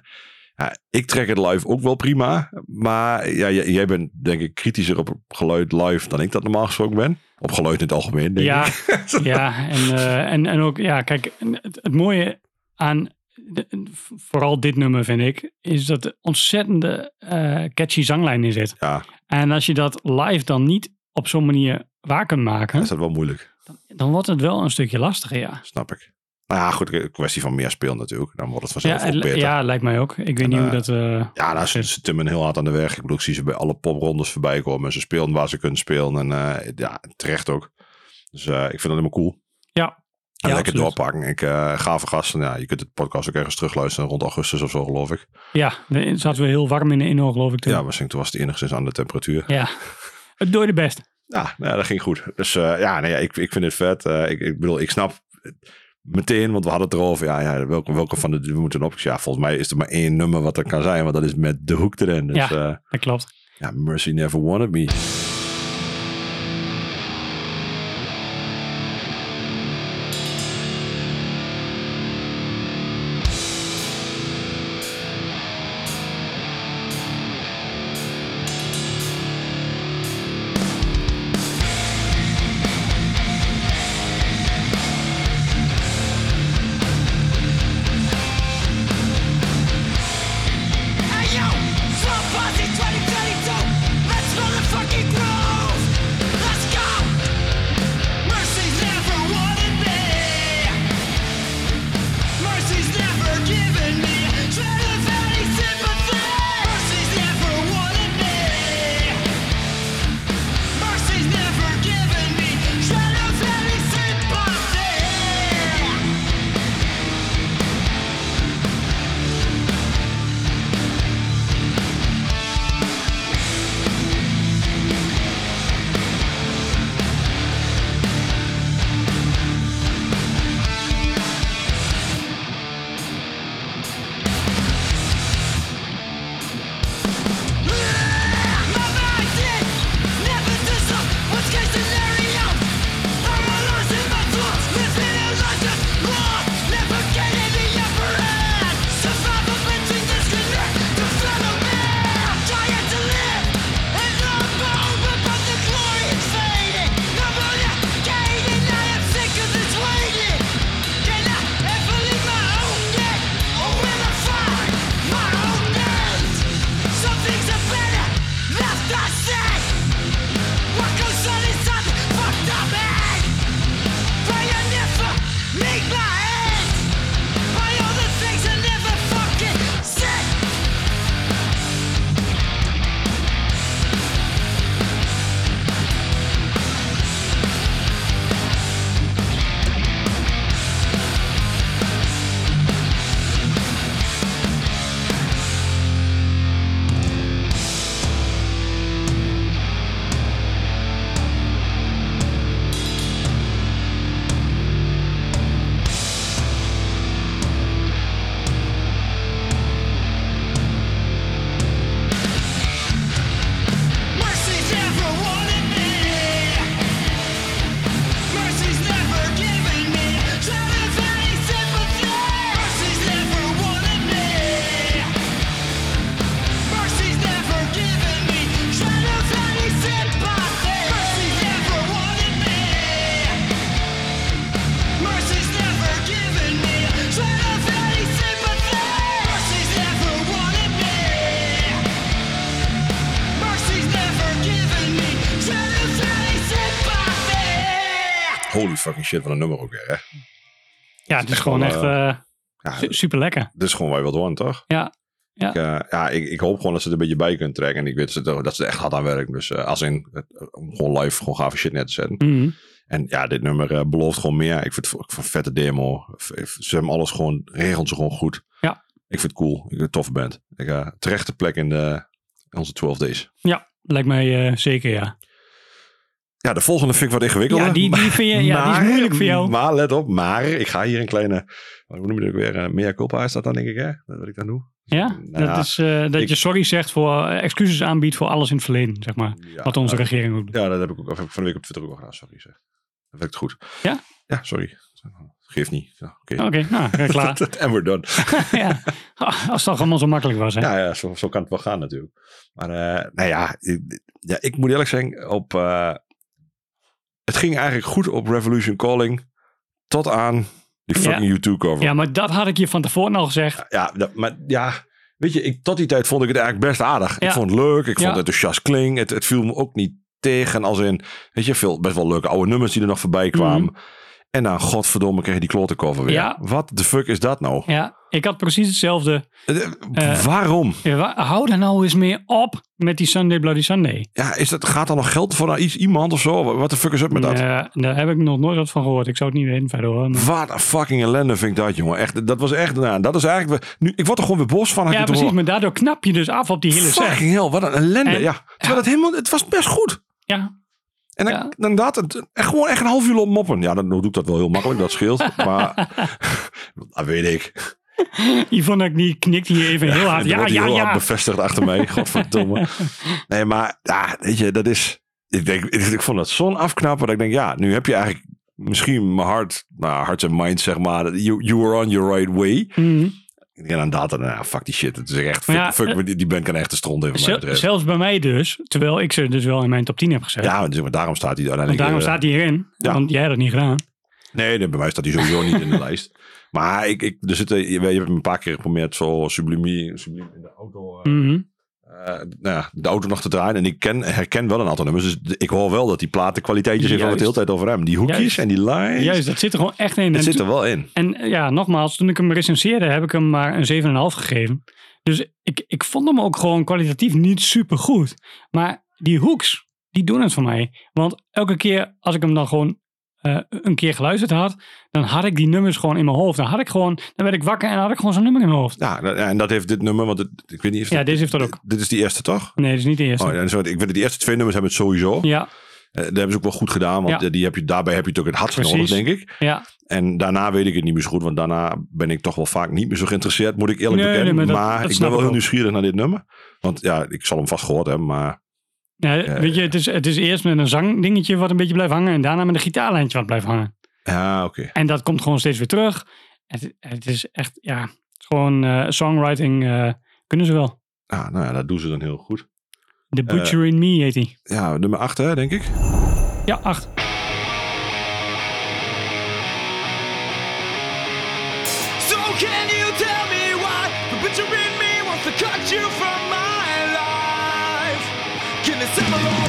ja, ik trek het live ook wel prima. Maar ja, jij, bent denk ik kritischer op geluid live dan ik dat normaal gesproken ben. Op geluid in het algemeen, denk Ja, ik. ja en, eh, en, en ook, ja, kijk, het, het mooie aan de- vooral dit nummer vind ik, is dat er ontzettende eh, catchy zanglijn in zit. Ja, En als je dat live dan niet op zo'n manier waar kunt maken, is dat wel moeilijk. dan wordt het wel een stukje lastiger, ja. Snap ik. Nou ja, goed, een kwestie van meer spelen natuurlijk. Dan wordt het vanzelf Ja, ook beter. ja, lijkt mij ook. Ik weet niet hoe eh, dat... eh, Ja, nou, ze, ze timmen heel hard aan de weg. Ik bedoel, ik zie ze bij alle poprondes voorbij komen. Ze spelen waar ze kunnen spelen. En eh, ja, terecht ook. Dus ik vind dat helemaal cool. ja, En Ja, lekker absoluut. doorpakken. Ik uh, gave gasten. Ja, je kunt het podcast ook ergens terugluisteren rond augustus of zo, geloof ik. ja, zaten we heel warm in de inhoud, geloof ik. Toen. Ja, misschien toen was het enigszins aan de temperatuur. ja. Het doe je de best. Ja, nou, dat ging goed. Dus eh, ja, nee, ja ik, ik vind het vet. Eh, ik, ik bedoel, ik snap meteen, want we hadden het erover. Ja, ja welke, welke van de we moeten op? Ja, volgens mij is er maar één nummer wat er kan zijn, want dat is met de hoek erin. Dus Ja. ja, Dat klopt. ja Mercy Never Wanted Me. Fucking shit, wat een nummer ook weer, hè. Ja, het is echt gewoon echt eh, eh, Ja, su- super lekker. dit is gewoon waar je wilt horen, toch? Ja. Ja. Ik, eh, ja, ik, ik hoop gewoon dat ze er een beetje bij kunnen trekken. En ik weet dat ze, dat ze er echt hard aan werken. Dus als in, om gewoon live gewoon gave shit neer te zetten. Mhm. En ja, dit nummer belooft gewoon meer. Ik vind het ik vind het een vette demo. Ze hebben alles gewoon, regelt ze gewoon goed. Ja. Ik vind het cool. Ik vind het toffe band. Ik, terechte plek in, de, in onze 12 days. Ja, lijkt mij zeker, ja. Ja, de volgende vind ik wat ingewikkelder. Ja, die, die, vind je, ja, die is moeilijk voor jou. Maar let op, maar ik ga hier een culpa Hoe noem je dat ook weer? Uh, mea culpa is dat dan, denk ik, hè? Dat wat ik dan doe. Ja, Nou dat ja, is eh, dat ik- je sorry zegt voor eh, excuses aanbiedt voor alles in het verleden, zeg maar. Ja, wat onze regering ook doet. Ja, dat heb ik ook heb ik van de week op Twitter ook al gedaan. Sorry zeg. Dat werkt goed. Ja? Ja, sorry. Geeft niet. Ja, Oké. Oké, nou, eh, klaar. En we're done. ja. Als het toch allemaal zo makkelijk was, hè? Ja, ja zo, zo kan het wel gaan natuurlijk. Maar nou ja ik, ja, ik moet eerlijk zeggen, op, het ging eigenlijk goed op Revolution Calling tot aan die Ja. fucking U2 cover. Ja, maar dat had ik je van tevoren al gezegd. Ja, dat- maar ja, weet je, ik, tot die tijd vond ik het eigenlijk best aardig. Ja. Ik vond het leuk, ik vond het enthousiast kling. Het, het viel me ook niet tegen als in, weet je, veel best wel leuke oude nummers die er nog voorbij kwamen. En dan, godverdomme, kreeg je die klote cover weer. Ja. Wat de fuck is dat nou? Ja, ik had precies hetzelfde. Eh, Eh, Waarom? Ja, wa- hou daar nou eens meer op met die Sunday Bloody Sunday. Ja, is dat, gaat er nog geld voor naar iets, iemand of zo? Wat de fuck is up met dat? Eh, daar heb ik nog nooit wat van gehoord. Ik zou het niet weten verder hoor. maar- Wat een fucking ellende vind ik dat, jongen. Echt, dat was echt, nou, dat is eigenlijk, nu, ik word er gewoon weer boos van. Ja, het precies. Maar daardoor knap je dus af op die hele set. Fucking hell, wat een ellende. En- ja. Terwijl het helemaal, het was best goed. Ja. En dan, Ja. inderdaad, het, echt gewoon echt een half uur op moppen. Ja, dan doe ik dat wel heel makkelijk, dat scheelt. maar dat weet ik. Yvonne die knikt hier even heel hard. Dat Ja, ja, heel hard ja. bevestigd achter mij. Godverdomme. nee, maar ja, weet je, dat is... Ik, denk, ik, ik vond dat zo'n afknapper dat ik denk, ja, nu heb je eigenlijk misschien mijn hart, nou, hearts and minds, zeg maar. You, you were on your right way. Mhm. En dan data, nou, fuck die shit. Het is echt, fuck, ja, fuck, die, die band kan echt de stront Zel- betreft. zelfs bij mij dus. Terwijl ik ze dus wel in mijn top 10 heb gezet. Ja, dus- maar daarom staat hij uiteindelijk... daarom eh, staat hij hierin. ja. Want jij hebt dat niet gedaan. Nee, bij mij staat hij sowieso niet in de lijst. Maar ik, ik, er zitten, je, je hebt me een paar keer geprobeerd zo sublimie, sublimie in de auto, eh, Mhm. eh, nou ja, de auto nog te draaien. En ik ken, herken wel een aantal nummers. Dus ik hoor wel dat die platen kwaliteitjes heeft waar we het hele tijd over hebben. Die hoekjes Juist. en die lines. Juist, dat zit er gewoon echt in. En zit er wel in. En eh, ja, nogmaals, toen ik hem recenseerde, heb ik hem maar een 7,5 gegeven. Dus ik, ik vond hem ook gewoon kwalitatief niet super goed. Maar die hooks, die doen het voor mij. Want elke keer als ik hem dan gewoon eh, een keer geluisterd had, dan had ik die nummers gewoon in mijn hoofd. Dan had ik gewoon, dan werd ik wakker en had ik gewoon zo'n nummer in mijn hoofd. Ja, dat- en dat heeft dit nummer, want het, ik weet niet of Ja, dit- deze heeft dat ook. Dit is die eerste, toch? Nee, dat is niet de eerste. Oh, ja, zo, ik weet die eerste twee nummers hebben het sowieso. Ja, Eh, dat hebben ze ook wel goed gedaan, want Ja. eh, die heb je, daarbij heb je het ook het hardst nodig, denk ik. ja. En daarna weet ik het niet meer zo goed, want daarna ben ik toch wel vaak niet meer zo geïnteresseerd, moet ik eerlijk Nee, bekennen. nee, maar maar dat- dat ik ben wel heel nieuwsgierig naar dit nummer. Want ja, ik zal hem vast gehoord hebben, maar ja, eh, weet je, het is, het is eerst met een zangdingetje wat een beetje blijft hangen. En daarna met een gitaarlijntje wat blijft hangen. ja oké. En dat komt gewoon steeds weer terug. Het, het is echt, ja, gewoon eh, songwriting eh, kunnen ze wel. Ah, nou ja, dat doen ze dan heel goed. The Butcher in Me heet hij. Ja, nummer 8 hè, denk ik. Ja, 8. Can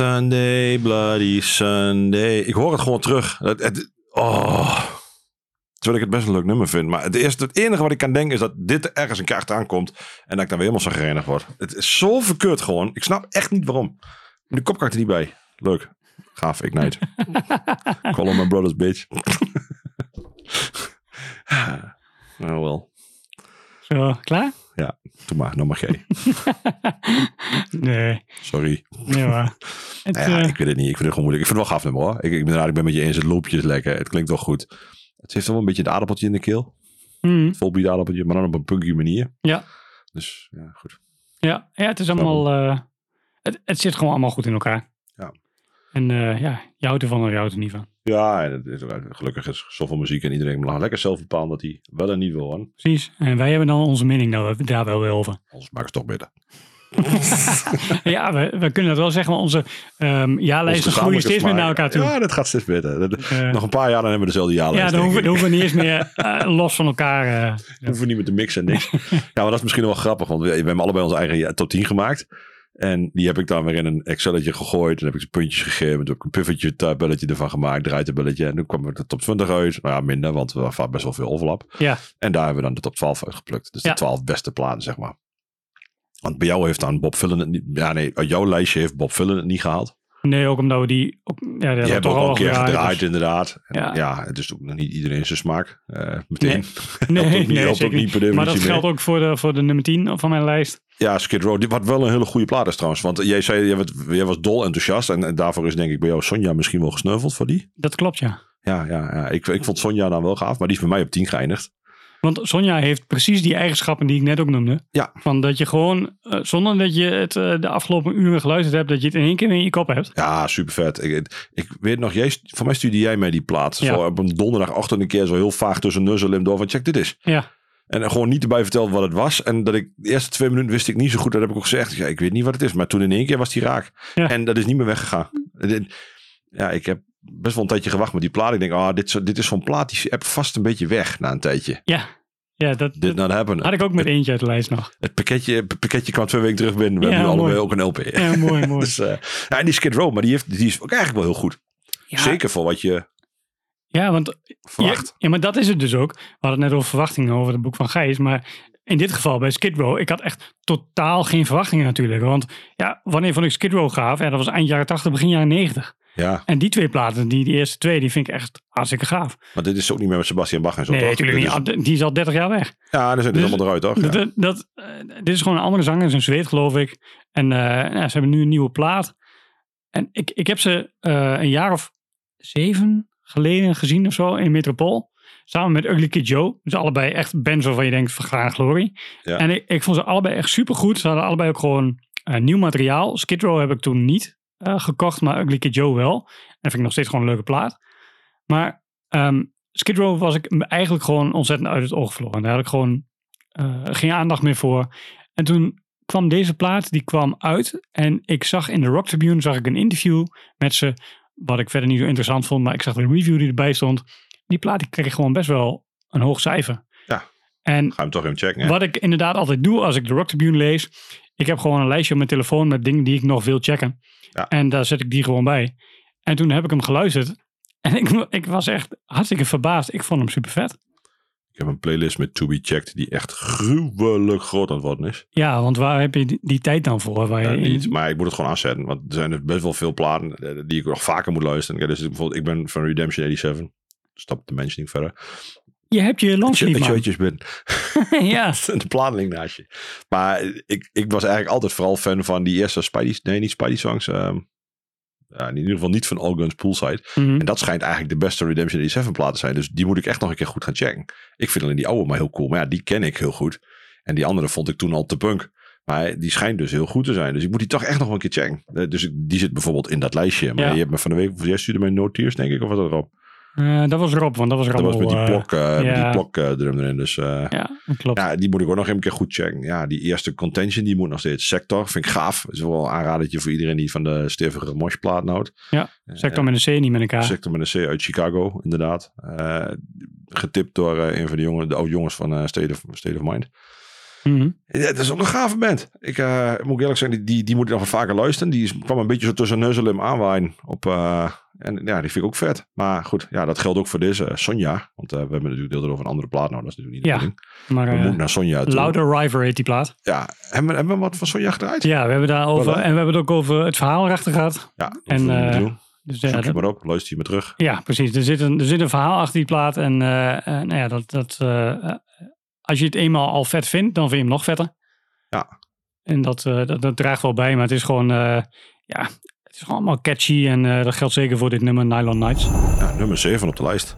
Sunday, Bloody Sunday. Ik hoor het gewoon terug. Het, het, oh. Terwijl ik het best een leuk nummer vind. Maar het, eerste, het enige wat ik kan denken is dat dit ergens een kaart aankomt. En dat ik dan weer helemaal zo gerenig word. Het is zo verkeerd gewoon. Ik snap echt niet waarom. De kop kan ik er niet bij. Leuk. Gaaf, Ignite. Call on my brother's bitch. nou wel. Zo, klaar? Ja, doe maar. Mag jij. Nee, Sorry. nee maar. Het, Nou ja, eh, ik weet het niet. Ik vind het gewoon moeilijk. Ik vind het wel gaaf nummer hoor. Ik, ik ben het ben met je eens. Het loopje is lekker. Het klinkt wel goed. Het heeft wel een beetje het aardappeltje in de keel. mm, Volbeat aardappeltje, maar dan op een punky manier. Ja. Dus ja, goed. ja, ja, het is allemaal... eh, het, het zit gewoon allemaal goed in elkaar. Ja. En eh, ja, je houdt ervan of je houdt er niet van. Ja, en het is gelukkig is zoveel muziek en iedereen mag lekker zelf bepalen dat hij wel en niet wil hoor. Precies. En wij hebben dan onze mening daar, daar wel weer over. Anders maakt het toch beter. ja, we, we kunnen dat wel zeggen, maar onze ehm jaarlijsten groeien steeds meer naar elkaar toe. Ja, dat gaat steeds beter. Eh, Nog een paar jaar dan hebben we dezelfde jaarlijst. ja, dan hoeven, dan hoeven we niet eens meer eh, los van elkaar. eh, Dan hoeven we niet meer te mixen en niks. ja, maar dat is misschien wel grappig, want we, we hebben allebei onze eigen top 10 gemaakt. En die heb ik dan weer in een Excelletje gegooid. Dan heb ik ze puntjes gegeven. Toen heb ik een pivotje tabelletje ervan gemaakt. Draaitabbelletje. En toen kwam er de top 20 uit. Nou ja, minder, want er was best wel veel overlap. ja, En daar hebben we dan de top 12 uitgeplukt. Dus Ja. de 12 beste platen, zeg maar. Want bij jou heeft dan Bob Villen het niet... Ja, nee, uit jouw lijstje heeft Bob Villen het niet gehaald. nee, ook omdat we die... Ook, ja, Die die hebben al een keer gedraaid, gedraaid, dus- inderdaad. En Ja. ja. het is ook nog niet iedereen zijn smaak. eh, meteen. Nee, Helpt ook niet- nee, ook niet per. Maar dat geldt ook voor de, voor de nummer 10 van mijn lijst. Ja, Skid Row. Wat wel een hele goede plaat is trouwens. Want jij zei, jij, werd- jij was dol enthousiast. En, en daarvoor is denk ik bij jou Sonja misschien wel gesneuveld voor die. Dat klopt, ja. Ja, ja, ja. Ik, ik vond Sonja dan wel gaaf. Maar die is bij mij op 10 geëindigd. Want Sonja heeft precies die eigenschappen die ik net ook noemde. Ja. Van dat je gewoon, eh, zonder dat je het eh, de afgelopen uren geluisterd hebt, dat je het in één keer in je kop hebt. Ja, super vet. Ik, ik weet nog, jij, voor mij stuurde jij mij die plaat. Ja. Zo op een donderdagochtend een keer zo heel vaag tussen nuzzel en door. Van check dit is. Ja, En gewoon niet erbij verteld wat het was. En dat ik de eerste twee minuten wist ik niet zo goed. Dat heb ik ook gezegd. Ja, ik weet niet wat het is. Maar toen in één keer was die raak. Ja. En dat is niet meer weggegaan. Dit- Ja, ik heb best wel een tijdje gewacht met die plaat. Ik denk, ah, dit, zo- dit is zo'n plaat die heb vast een beetje weg na een tijdje. ja. Ja, dat, Dit dat not happen. had ik ook met eentje uit de lijst nog. Het pakketje, het pakketje kwam twee weken terug binnen. We Ja, hebben nu allebei ook een LP. Ja, mooi, mooi. dus, eh, ja, en die Skid Row, maar die, heeft, die is ook eigenlijk wel heel goed. Ja, Zeker voor wat je Ja, want verwacht. Ja, ja, maar dat is het dus ook. We hadden het net over verwachtingen over het boek van Gijs. Maar in dit geval bij Skid Row, ik had echt totaal geen verwachtingen natuurlijk. Want ja, wanneer vond ik Skid Row gaaf? Ja, dat was eind jaren 80, begin jaren 90. Ja, En die twee platen, die, die eerste twee, die vind ik echt hartstikke gaaf. maar dit is ook niet meer met Sebastian Bach en zo. nee, toch? natuurlijk niet. is- Ah, Die is al 30 jaar weg. ja, dan zijn die Dus- allemaal eruit, toch? Ja. Dat, dat, eh, dit is gewoon een andere zanger, is een Zweed geloof ik. En eh, ja, ze hebben nu een nieuwe plaat. En ik, ik heb ze eh, een jaar of zeven geleden gezien of zo in Metropool. Samen met Ugly Kid Joe. Dus allebei echt bands waarvan je denkt, vergaan glorie. Ja. En ik, ik vond ze allebei echt super goed. Ze hadden allebei ook gewoon eh, nieuw materiaal. Skid Row heb ik toen niet eh, gekocht, maar Ugly Kid Joe wel. En vind ik nog steeds gewoon een leuke plaat. Maar ehm Skid Row was ik me eigenlijk gewoon ontzettend uit het oog verloren. Daar had ik gewoon eh, geen aandacht meer voor. En toen kwam deze plaat, die kwam uit. En ik zag in de Rock Tribune zag ik een interview met ze. Wat ik verder niet zo interessant vond. Maar ik zag de review die erbij stond. Die plaat die kreeg gewoon best wel een hoog cijfer. Ja. En Ga hem toch even checken. hè? wat ik inderdaad altijd doe als ik de Rock Tribune lees. Ik heb gewoon een lijstje op mijn telefoon met dingen die ik nog wil checken. Ja. En daar zet ik die gewoon bij. En toen heb ik hem geluisterd. En ik, ik was echt hartstikke verbaasd. Ik vond hem super vet. Ik heb een playlist met To Be Checked die echt gruwelijk groot aan het worden is. Ja, want waar heb je die, die tijd dan voor? Waar Ja, je niet, maar ik moet het gewoon aanzetten. Want er zijn dus best wel veel platen eh, die ik nog vaker moet luisteren. Ja, dus bijvoorbeeld, ik ben van Redemption 87. Stap de mensen niet verder. je hebt je longsleeve, Dat je man. uitjes ben. ja, de planeling naast je. Maar ik, ik was eigenlijk altijd vooral fan van die eerste Spidey... Nee, niet Spidey songs. ehm, ja, in ieder geval niet van All Guns Poolside. Mhm. En dat schijnt eigenlijk de beste Redemption 87 platen te zijn. Dus die moet ik echt nog een keer goed gaan checken. Ik vind alleen die oude maar heel cool. Maar ja, die ken ik heel goed. En die andere vond ik toen al te punk. Maar die schijnt dus heel goed te zijn. Dus ik moet die toch echt nog een keer checken. Eh, Dus die zit bijvoorbeeld in dat lijstje. Maar Ja. je hebt me van de week... Jij stuurde mij No Tears, denk ik. Of wat erop? Eh, dat was Rob, want dat was Dat Rob. was met die eh, die ja. blok eh, drum erin. Dus Ja, dat klopt. ja, die moet ik ook nog een keer goed checken. Ja, die eerste contention, die moet nog steeds. Sector, vind ik gaaf. is wel een aanradertje voor iedereen die van de stevige moshplaat houdt. Ja, Sector met een C, niet met een K. Sector met een C uit Chicago, inderdaad. Getipt door een van de, jongen, de oude jongens van State, of, State of Mind. Ja, het is ook een gave band. Ik eh, moet eerlijk zeggen, die, die, moet ik nog wat vaker luisteren. Die kwam een beetje zo tussen neus en lim aanwaaien. Op, eh, en ja, die vind ik ook vet. Maar goed, ja, dat geldt ook voor deze eh, Sonja. Want we hebben natuurlijk deelde over een andere plaat. Nou, dat is natuurlijk niet de Ja. Maar We moeten naar Sonja toe. Louder River heet die plaat. Ja, hebben we, hebben we wat van Sonja gedraaid? Ja, we hebben daar over. Voilà. En we hebben het ook over het verhaal erachter gehad. Ja, En. Dus Zoek je maar op, luister je maar terug. Ja, precies. Er zit een, er zit een verhaal achter die plaat. En nou ja, dat, dat, als je het eenmaal al vet vindt, dan vind je hem nog vetter. Ja. En dat, eh, dat, dat draagt wel bij, maar het is gewoon, eh, ja, het is gewoon allemaal catchy. En eh, dat geldt zeker voor dit nummer Nylon Nights. Ja, nummer 7 op de lijst.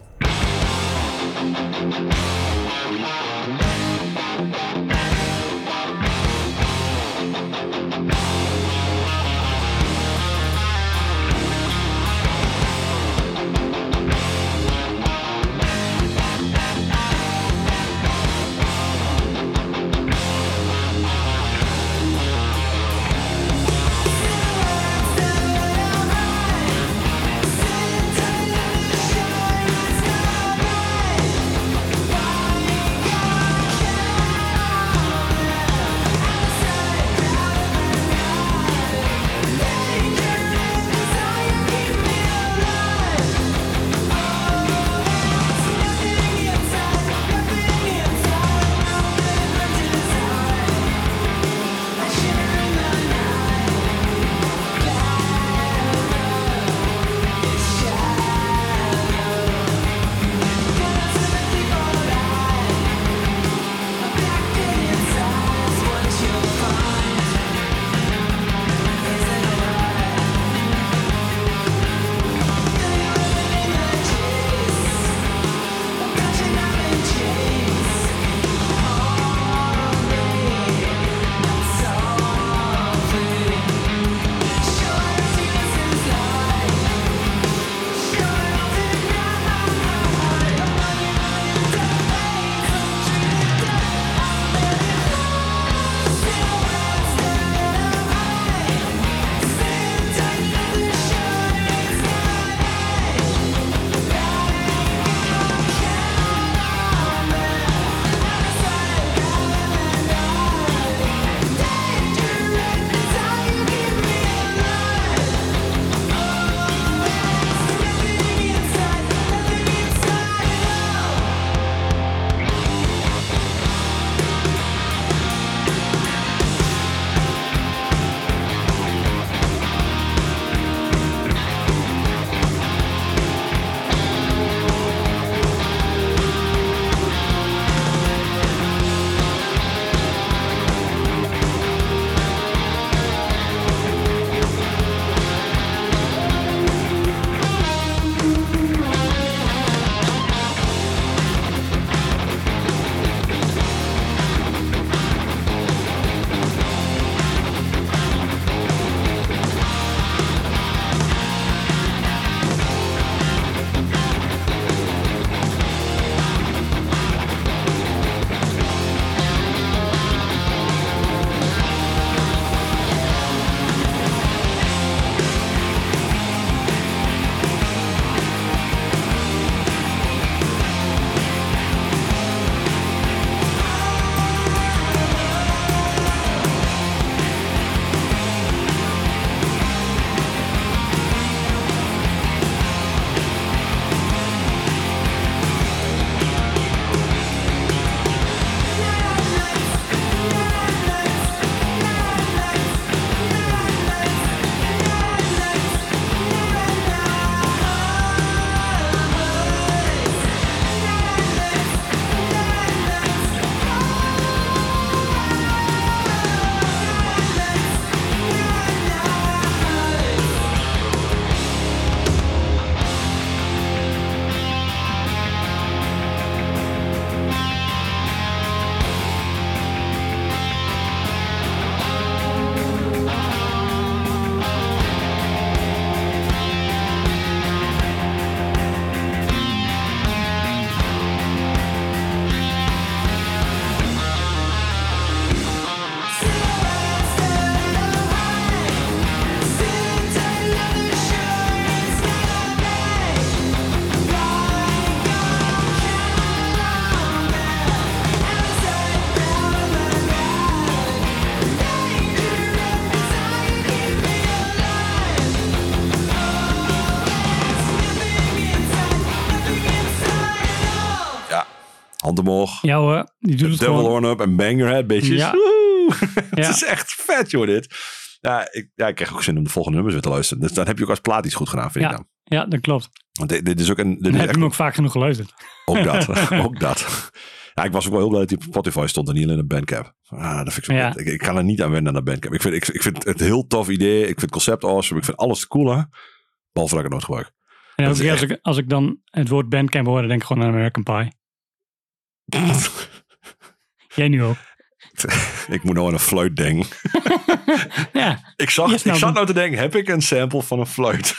Omhoog. Ja hoor, die doet het gewoon. horn up en bang your head, bitches. Ja. Het is echt vet, joh, dit. Ja ik, ja, ik krijg ook zin om de volgende nummers weer te luisteren. Dus dan heb je ook als plaat iets goed gedaan, vind ik Ja, dan. ja, dat klopt. Want dit, dit is ook een... Dit Dan heb je hem ook vaak genoeg geluisterd. Ook dat. ook dat. Ja, ik was ook wel heel blij dat hij op Spotify stond en niet alleen een Bandcamp. Ah, dat vind ik zo Ja. Ik, ik kan er niet aan wennen aan dat Bandcamp. Ik vind, ik, ik vind het een heel tof idee. Ik vind het concept awesome. Ik vind alles cool, hè. Behalve dat ik het nooit gebruik. En als ik, als ik dan het woord bandcamp hoor, dan denk ik gewoon aan American Pie. Jij nu ook. ik moet nou aan een fluit denken. Ja, Ik, zag, ik zat nou te denken, heb ik een sample van een fluit?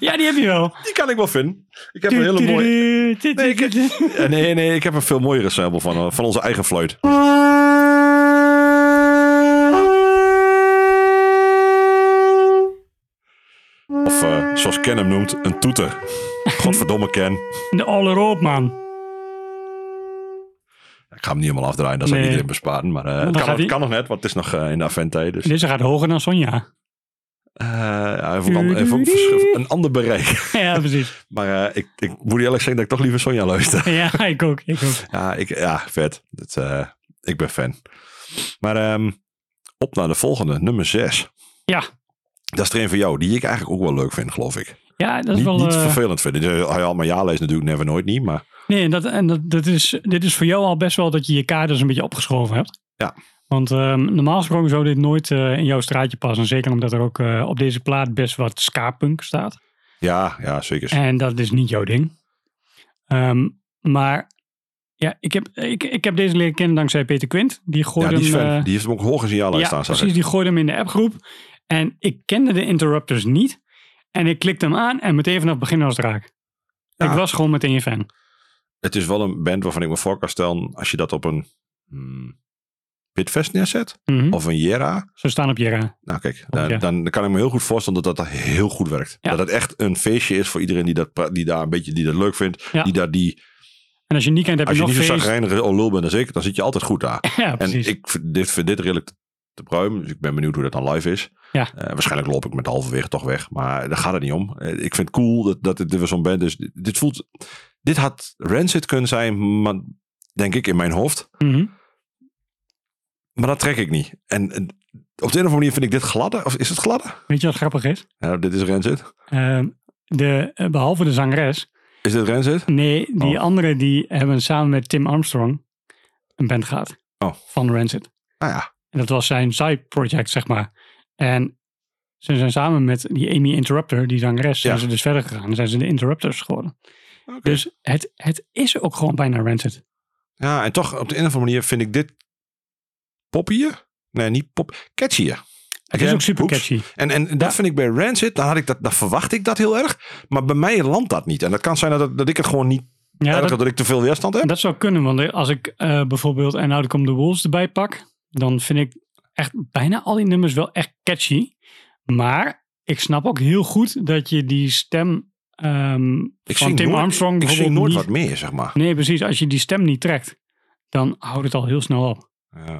ja die heb je wel. Die kan ik wel vinden. Ik heb een hele mooie... Nee, ik, nee, nee, ik heb een veel mooiere sample van, eh, van onze eigen fluit. Of eh, zoals Ken hem noemt, een toeter. Godverdomme Ken. De Allerhoop, man. Ga hem niet helemaal afdraaien, dat zal Nee. iedereen besparen. Maar eh, Dan het, kan, het kan nog net, want het is nog eh, in de aventtijd. Dus, Deze gaat hoger dan Sonja. Eh, een ander bereik. Ja, precies. Maar ik, ik moet eerlijk zeggen dat ik toch liever Sonja luister. Ja, ik ook. Ik ook. Ja, ik, ja vet. Dat, ik ben fan. Maar ehm, op naar de volgende, nummer 6. Ja. Dat is er een van jou, die ik eigenlijk ook wel leuk vind, geloof ik. Ja, dat is niet wel... niet vervelend vind. Hij al mijn ja leest natuurlijk never nooit niet, maar Nee, en dat, en dat, dat is, dit is voor jou al best wel dat je je kaders een beetje opgeschoven hebt. Ja. Want ehm, normaal gesproken zou dit nooit eh, in jouw straatje passen. Zeker omdat er ook eh, op deze plaat best wat ska-punk staat. ja, ja zeker. En dat is niet jouw ding. Ehm, maar ja, ik heb, ik, ik heb deze leren kennen dankzij Peter Quint. Die Ja, gooide die is hem... eh, die heeft hem ook hoog in zijn ja ja, staan, precies. ik. Die gooide hem in de appgroep. En ik kende de Interrupters niet. En ik klikte hem aan en meteen vanaf het begin was het raak. Ja. Ik was gewoon meteen je fan. Het is wel een band waarvan ik me voor kan stellen, als je dat op een hmm, Pitfest neerzet, Mhm. of een Jera, Zo staan op Jera. nou kijk, dan, dan kan ik me heel goed voorstellen dat dat heel goed werkt. Ja. Dat het echt een feestje is voor iedereen die dat, die daar een beetje die dat leuk vindt, Ja. die daar die En als je niet kent, heb Als je je nog niet zagrijnige lul bent, dan, zeker, dan zit je altijd goed daar. Ja, en ik vind dit, vind dit redelijk te pruim. Dus ik ben benieuwd hoe dat dan live is. Ja. Eh, waarschijnlijk loop ik met halverwege toch weg. Maar daar gaat het niet om. Eh, ik vind het cool dat, dat dit weer zo'n band is. Dit, dit voelt... Dit had Rancid kunnen zijn, maar, denk ik, in mijn hoofd. Mhm. Maar dat trek ik niet. En, en op de een of andere manier vind ik dit gladder. Of is het gladder? Weet je wat grappig is? Ja, dit is Rancid. Ehm, de, eh, behalve de zangeres. Is dit Rancid? Nee, die Oh. anderen die hebben samen met Tim Armstrong een band gehad. Oh. Van Rancid. Nou ja. En dat was zijn side project, zeg maar. En ze zijn samen met die Amy Interrupter, die zangeres, zijn Ja. ze dus verder gegaan. En zijn ze de Interrupters geworden. Dus het, het is ook gewoon bijna Rancid. Ja, en toch op de een of andere manier vind ik dit poppier. Nee, niet pop. Catchier. Het is ook super oeps. catchy. En, en dat vind ik bij Rancid, dan, had ik dat, dan verwacht ik dat heel erg. Maar bij mij landt dat niet. En dat kan zijn dat, dat ik het gewoon niet Ja, dat, dat ik te veel weerstand heb. dat zou kunnen, want als ik eh, bijvoorbeeld En Come the Wolves erbij pak, dan vind ik echt bijna al die nummers wel echt catchy. Maar ik snap ook heel goed dat je die stem ik van Tim nooit, Armstrong ik nooit niet- wat meer, zeg maar. Nee, precies. Als je die stem niet trekt, dan houdt het al heel snel op.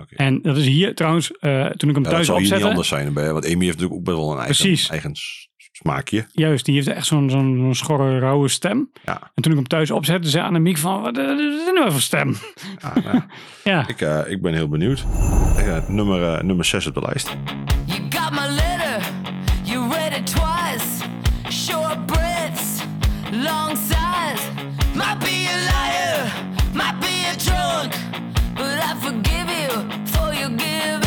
En dat is hier trouwens, eh, toen ik hem Ja, dat thuis zou hier niet opzette. anders zijn. bij- Want Amy heeft natuurlijk ook best wel een eigen, Precies. eigen smaakje. Juist, die heeft echt zo'n zo'n schorre, rauwe stem. Ja. En toen ik hem thuis opzette, zei Annemiek van, wat eh, wat is dit nou voor stem? Ja, nou, Ja, ik, eh, ik ben heel benieuwd. Ja, nummer, eh, nummer 6 op de lijst. You got my letter, you read it twice. Short breaths, long sighs. Might be a liar, might be a drunk, but I forgive you for your giving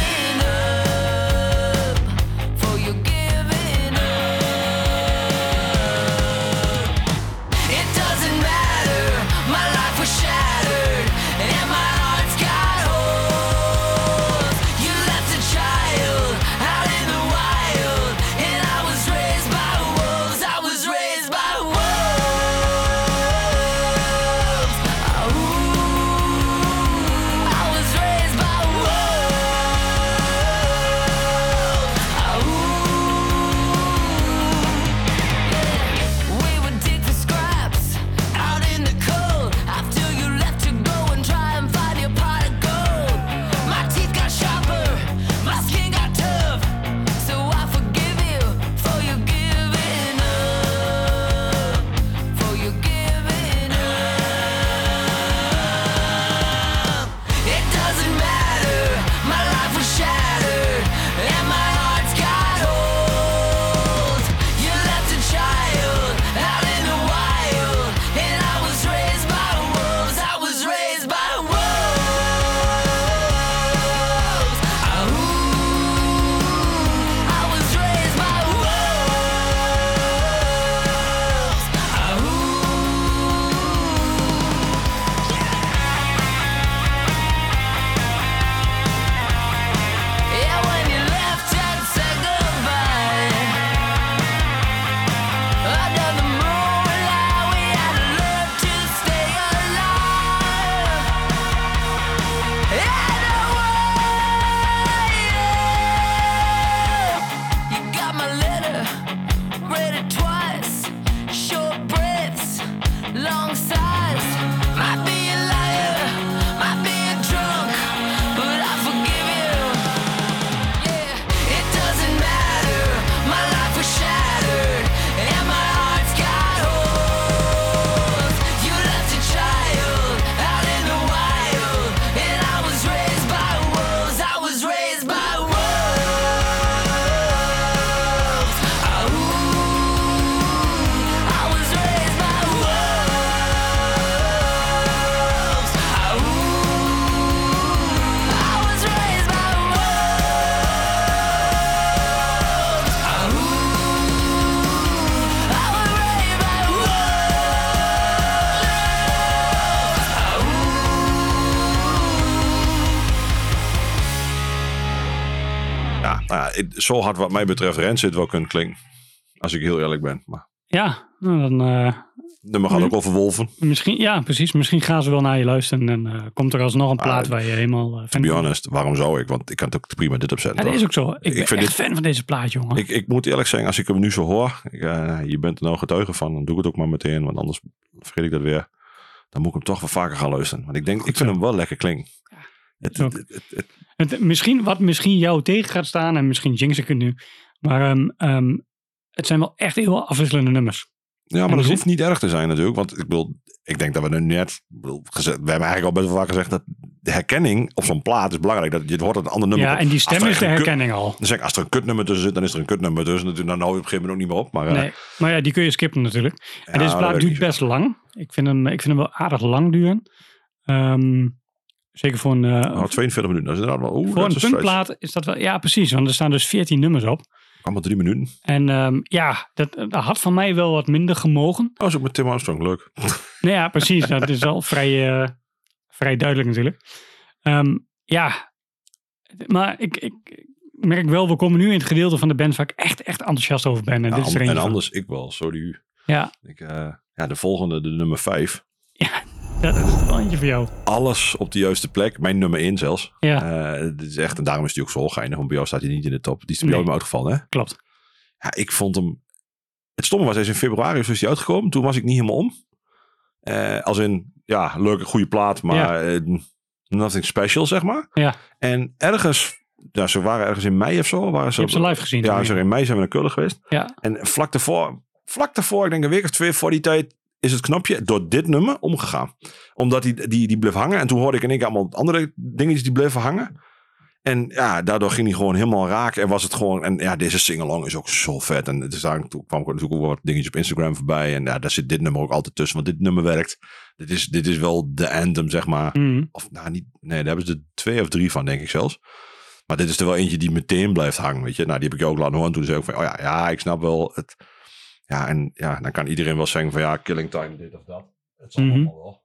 zo hard wat mij betreft Rancid wel kunnen klinken. Als ik heel eerlijk ben. Maar Ja, nou, dan eh, het nummer gaat ook over wolven. misschien, ja, precies. Misschien gaan ze wel naar je luisteren en eh, komt er alsnog een plaat Ah, waar je helemaal uh, To be van honest, waarom zou ik? Want ik kan het ook prima dit opzetten. Ja, dat is ook zo. Ik ben vind echt dit- fan van deze plaat, jongen. Ik, ik moet eerlijk zeggen, als ik hem nu zo hoor, ik, eh, je bent er nou getuige van, dan doe ik het ook maar meteen, want anders vergeet ik dat weer. Dan moet ik hem toch wel vaker gaan luisteren. Want ik denk, ik vind hem wel lekker klinken. Het, misschien, wat misschien jou tegen gaat staan, en misschien jinx ik het nu, maar ehm, ehm, het zijn wel echt heel afwisselende nummers. ja, maar dat hoeft niet erg te zijn natuurlijk. Want ik bedoel, ik denk dat we er net, ik bedoel, gezegd, we hebben eigenlijk al best wel vaak gezegd dat de herkenning op zo'n plaat is belangrijk. Dat je hoort dat een ander nummer. Ja, en die stem is de kut- herkenning al. Dan zeg ik, als er een kutnummer tussen zit, dan is er een kutnummer tussen. Natuurlijk, Dan hou je op een gegeven moment ook niet meer op. Maar eh, Nee, maar ja, die kun je skippen natuurlijk. en Ja, deze plaat duurt best lang. Ik vind, hem, ik vind hem wel aardig lang duren. Ehm, zeker voor een, eh, nou, 42 minuten. Dat is inderdaad wel, oeh, voor dat een puntplaat is dat wel... Ja, precies. Want er staan dus 14 nummers op. Allemaal drie minuten. En ehm, ja, dat, dat had van mij wel wat minder gemogen. Oh, is ook met Tim Armstrong, leuk. Nou ja, precies. dat is al vrij, eh, vrij duidelijk natuurlijk. Ehm, ja, maar ik, ik merk wel, we komen nu in het gedeelte van de band waar ik echt, echt enthousiast over ben. En Ja, dit is er van. anders, ik wel, sorry u. Ja, Ik, eh, ja, de volgende, de nummer 5. Dat is wel eentje voor jou. Alles op de juiste plek. Mijn nummer 1 zelfs. Ja. Eh, dit is echt, en daarom is hij ook zo geinig. Want bij jou staat hij niet in de top. Die is bij jou Nee. uitgevallen, hè? Klopt. Ja, ik vond hem... Het stomme was, hij is in februari is hij uitgekomen. Toen was ik niet helemaal om. Eh, als in, ja, leuke, goede plaat, maar eh, nothing special, zeg maar. Ja. En ergens, ja, ze waren ergens in mei of zo. Waren ze ze live gezien. Ja, ze in mei zijn we naar Kullen geweest. Ja. En vlak daarvoor, vlak daarvoor, ik denk een week of twee voor die tijd, is het knopje door dit nummer omgegaan. Omdat die, die, die bleef hangen. En toen hoorde ik in één keer allemaal andere dingetjes die bleven hangen. En ja, daardoor ging hij gewoon helemaal raak. En was het gewoon. En ja, deze singalong is ook zo vet. En het is daar, toen kwam ik natuurlijk ook wat dingetjes op Instagram voorbij. En ja, daar zit dit nummer ook altijd tussen. Want dit nummer werkt. Dit is, dit is wel de anthem, zeg maar. Mhm. Of nou, niet. Nee, daar hebben ze er twee of drie van, denk ik zelfs. Maar dit is er wel eentje die meteen blijft hangen, weet je. Nou, die heb ik je ook laten horen. Toen zei ik van, oh ja, ja, ik snap wel het. Ja, en ja, dan kan iedereen wel zeggen van, ja, Killing Time, dit of dat. Het zal Mhm. allemaal wel.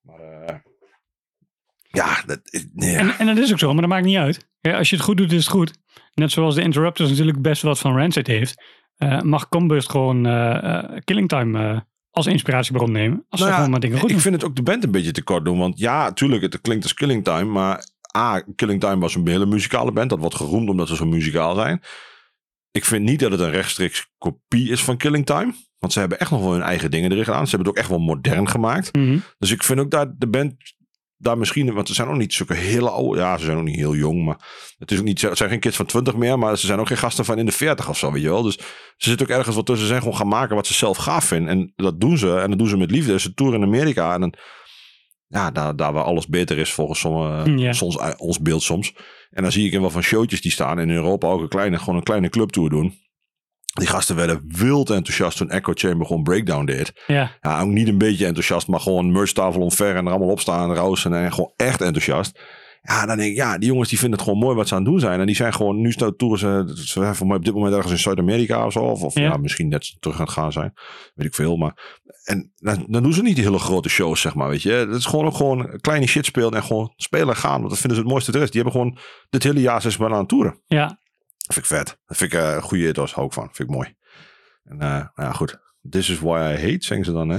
Maar eh, ja, dat is, nee. En, en dat is ook zo, maar dat maakt niet uit. Ja, als je het goed doet, is het goed. Net zoals de Interrupters natuurlijk best wat van Rancid heeft. eh, mag Combust gewoon eh, Killing Time als inspiratiebron nemen. Als ze Nou ja, gewoon maar dingen goed ik doen. vind het ook de band een beetje te kort doen. Want ja, tuurlijk, het klinkt als Killing Time. Maar A, Killing Time was een hele muzikale band. Dat wordt geroemd omdat ze zo muzikaal zijn. Ik vind niet dat het een rechtstreeks kopie is van Killing Time. Want ze hebben echt nog wel hun eigen dingen erin gedaan. Ze hebben het ook echt wel modern gemaakt. Mhm. Dus ik vind ook dat de band daar misschien... Want ze zijn ook niet zulke hele oude... Ja, ze zijn ook niet heel jong. Maar het, is ook niet, het zijn geen kids van 20 meer. Maar ze zijn ook geen gasten van in de 40 of zo, weet je wel. Dus ze zitten ook ergens wat tussen. Ze zijn gewoon gaan maken wat ze zelf gaaf vinden. En dat doen ze. En dat doen ze met liefde. Ze toeren in Amerika. En dan, ja, daar, daar waar alles beter is volgens sommige, Ja. soms, ons beeld soms. En dan zie ik in wel van showtjes die staan. In Europa ook een kleine, gewoon een kleine clubtour doen. Die gasten werden wild enthousiast toen Echo Chamber gewoon Breakdown deed. Ja, Ja, ook niet een beetje enthousiast, maar gewoon merchtafel omver en er allemaal op staan en gewoon echt enthousiast. Ja, dan denk ik, ja, die jongens die vinden het gewoon mooi wat ze aan het doen zijn. En die zijn gewoon, nu staan toeren ze, ze zijn voor mij op dit moment ergens in Zuid-Amerika of zo. Of, of Ja. ja. misschien net terug aan het gaan zijn. Weet ik veel. Maar, en dan, dan doen ze niet die hele grote shows, zeg maar, weet je. Het is gewoon ook gewoon kleine shit spelen en gewoon spelen en gaan. Want dat vinden ze het mooiste er is. Die hebben gewoon dit hele jaar zijn ze maar aan het toeren. ja. Dat vind ik vet. Dat vind ik eh, een goede ethos, hou ik van. Vind ik mooi. En eh, nou ja, goed. This is why I hate, zeggen ze dan, hè.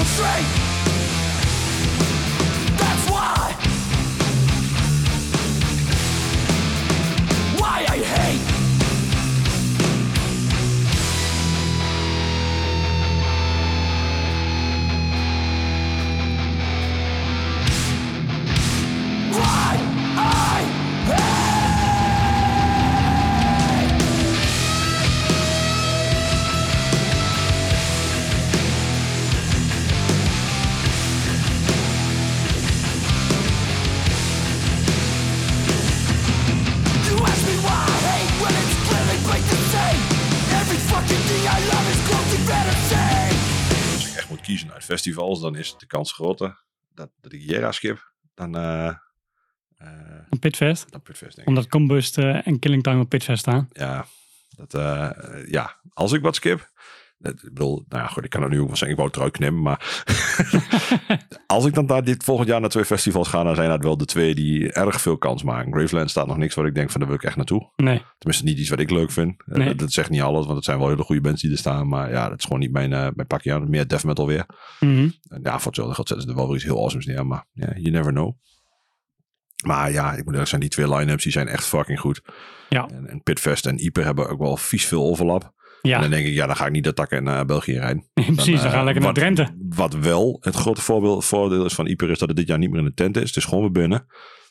so straight festivals, dan is de kans groter dat, dat ik Jera skip dan, eh eh, Een Pitfest. dan Pitfest, denk ik. Omdat Combust eh, en Killing Time op Pitfest staan. Ja, dat, eh, ja, als ik wat skip. Ik bedoel, nou ja, goed, ik kan er nu ook wel zeggen, ik wou het eruit knippen, maar als ik dan daar dit volgend jaar naar twee festivals ga, dan zijn dat wel de twee die erg veel kans maken. Graveland staat nog niks waar ik denk van, daar wil ik echt naartoe. Nee. Tenminste, niet iets wat ik leuk vind. Eh, Nee. dat, dat zegt niet alles, want het zijn wel hele goede bands die er staan, maar ja, dat is gewoon niet mijn, eh mijn pakje aan. Meer death metal weer. Mhm. En ja, voor hetzelfde geld zetten ze er wel weer iets heel awesomes neer, maar you never know. Maar ja, ik moet eerlijk zijn, die twee line-ups die zijn echt fucking goed. Ja. En, en Pitfest en Ieper hebben ook wel vies veel overlap. Ja. En dan denk ik, ja, dan ga ik niet dat tak in eh, België rijden. Precies, dan ga eh, ik lekker naar wat- Drenthe. Wat wel het grote voorbeeld, voordeel is van Ieper is dat het dit jaar niet meer in de tent is. Het is gewoon weer binnen.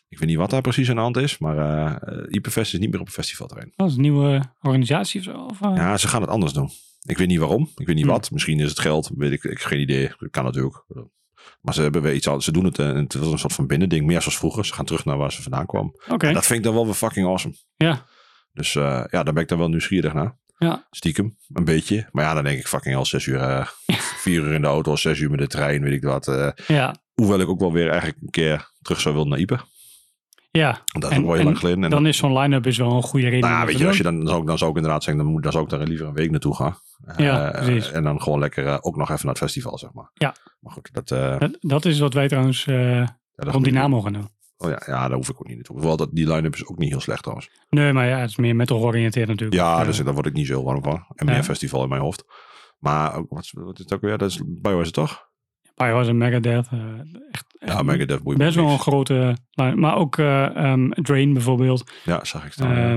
Ik weet niet wat daar precies aan de hand is, maar eh eh, Ieperfest is niet meer op een festivalterrein. Dat is een nieuwe organisatie of zo? Of, eh? Ja, ze gaan het anders doen. Ik weet niet waarom. Ik weet niet Hm. wat. Misschien is het geld. Weet ik, ik heb geen idee. Dat kan natuurlijk. Maar ze hebben weer iets anders. Ze doen het. eh, Het was een soort van binnending. Meer zoals vroeger. Ze gaan terug naar waar ze vandaan kwamen. Oké. En dat vind ik dan wel weer fucking awesome. Ja. Dus eh, ja, daar ben ik dan wel nieuwsgierig naar. Ja. Stiekem. Een beetje. Maar ja, dan denk ik fucking al zes uur. eh, vier uur in de auto. Zes uur met de trein. Weet ik wat. eh. Ja. hoewel ik ook wel weer eigenlijk een keer terug zou willen naar Ieper. Ja. Dat is ook wel heel lang geleden. En dan is zo'n line-up is wel een goede reden. nou, ja, weet je, als je dan, dan, zou, ik- dan zou ik inderdaad zeggen, dan, moet, dan zou ik daar liever een week naartoe gaan. Ja, Eh, precies. En dan gewoon lekker ook nog even naar het festival, zeg maar. Ja. Maar goed, dat... Dat, dat is wat wij trouwens dat rond Dynamo gaan doen. Oh ja, ja, daar hoef ik ook niet naartoe. Hoewel dat, die line-up is ook niet heel slecht trouwens. Nee, maar ja, het is meer metal georiënteerd natuurlijk. Ja, dus daar word ik niet zo heel warm van. En meer festival in mijn hoofd. Maar wat, is- wat is het ook weer? Dat is Biohazard toch? Biohazard en Megadeth. eh, echt, Ja, Megadeth boeit Best wel een grote. Maar ook eh, ehm, Drain bijvoorbeeld. Ja, zag ik staan. ja.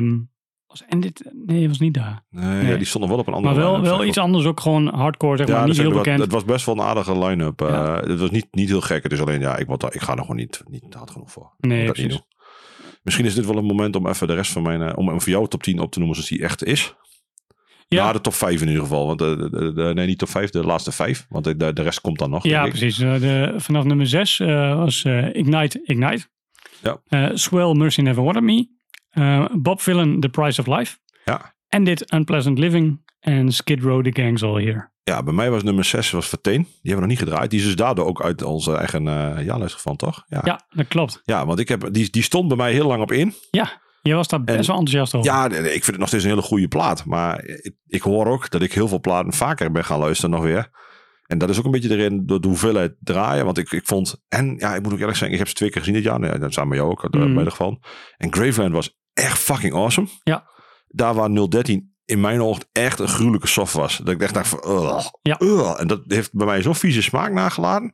Was, en dit, nee, was niet daar. nee, Ja, die stonden wel op een andere Maar wel, wel iets anders, ook gewoon hardcore, zeg maar. Ja, niet dus heel wat- bekend. het was best wel een aardige line-up. eh, Het was niet, niet heel gek. Het is alleen, ja, ik, daar, ik ga er gewoon niet, niet hard genoeg voor. Nee, dat niet precies. Misschien is dit wel een moment om even de rest van mijn... eh, om, om voor jou top 10 op te noemen zoals die echt is. Ja. De top 5 in ieder geval. Want de, de, de- nee, niet top 5, de laatste 5. Want de, de, rest komt dan nog. Ja, precies. Eh, de, vanaf nummer 6 was eh, Ignite, Ignite. Ja. Eh, Swell, Mercy Never Wanted Me. Eh, Bob Villan, The Price of Life. Ja. En dit Unpleasant Living. En Skid Row, The Gang's All Here. Ja, bij mij was nummer 6 was Verteen. Die hebben we nog niet gedraaid. Die is dus daardoor ook uit onze eigen uh, jaarlijst gevallen, toch? Ja. Ja, dat klopt. Ja, want ik heb, die, die stond bij mij heel lang op in. Ja, je was daar best En- wel enthousiast over. Ja, ik vind het nog steeds een hele goede plaat. Maar ik, ik hoor ook dat ik heel veel platen vaker ben gaan luisteren nog weer. En dat is ook een beetje erin door de hoeveelheid draaien. Want ik, ik vond... En ja, ik moet ook eerlijk zeggen, ik heb ze twee keer gezien dit jaar. Nee, dat samen met jou ook, Mm. mm. bij de geval. En Graveland was echt fucking awesome. Ja. Daar waar 013 in mijn ogen echt een gruwelijke soft was. Dat ik echt dacht van... ugh, Ja. ugh. En dat heeft bij mij zo'n vieze smaak nagelaten.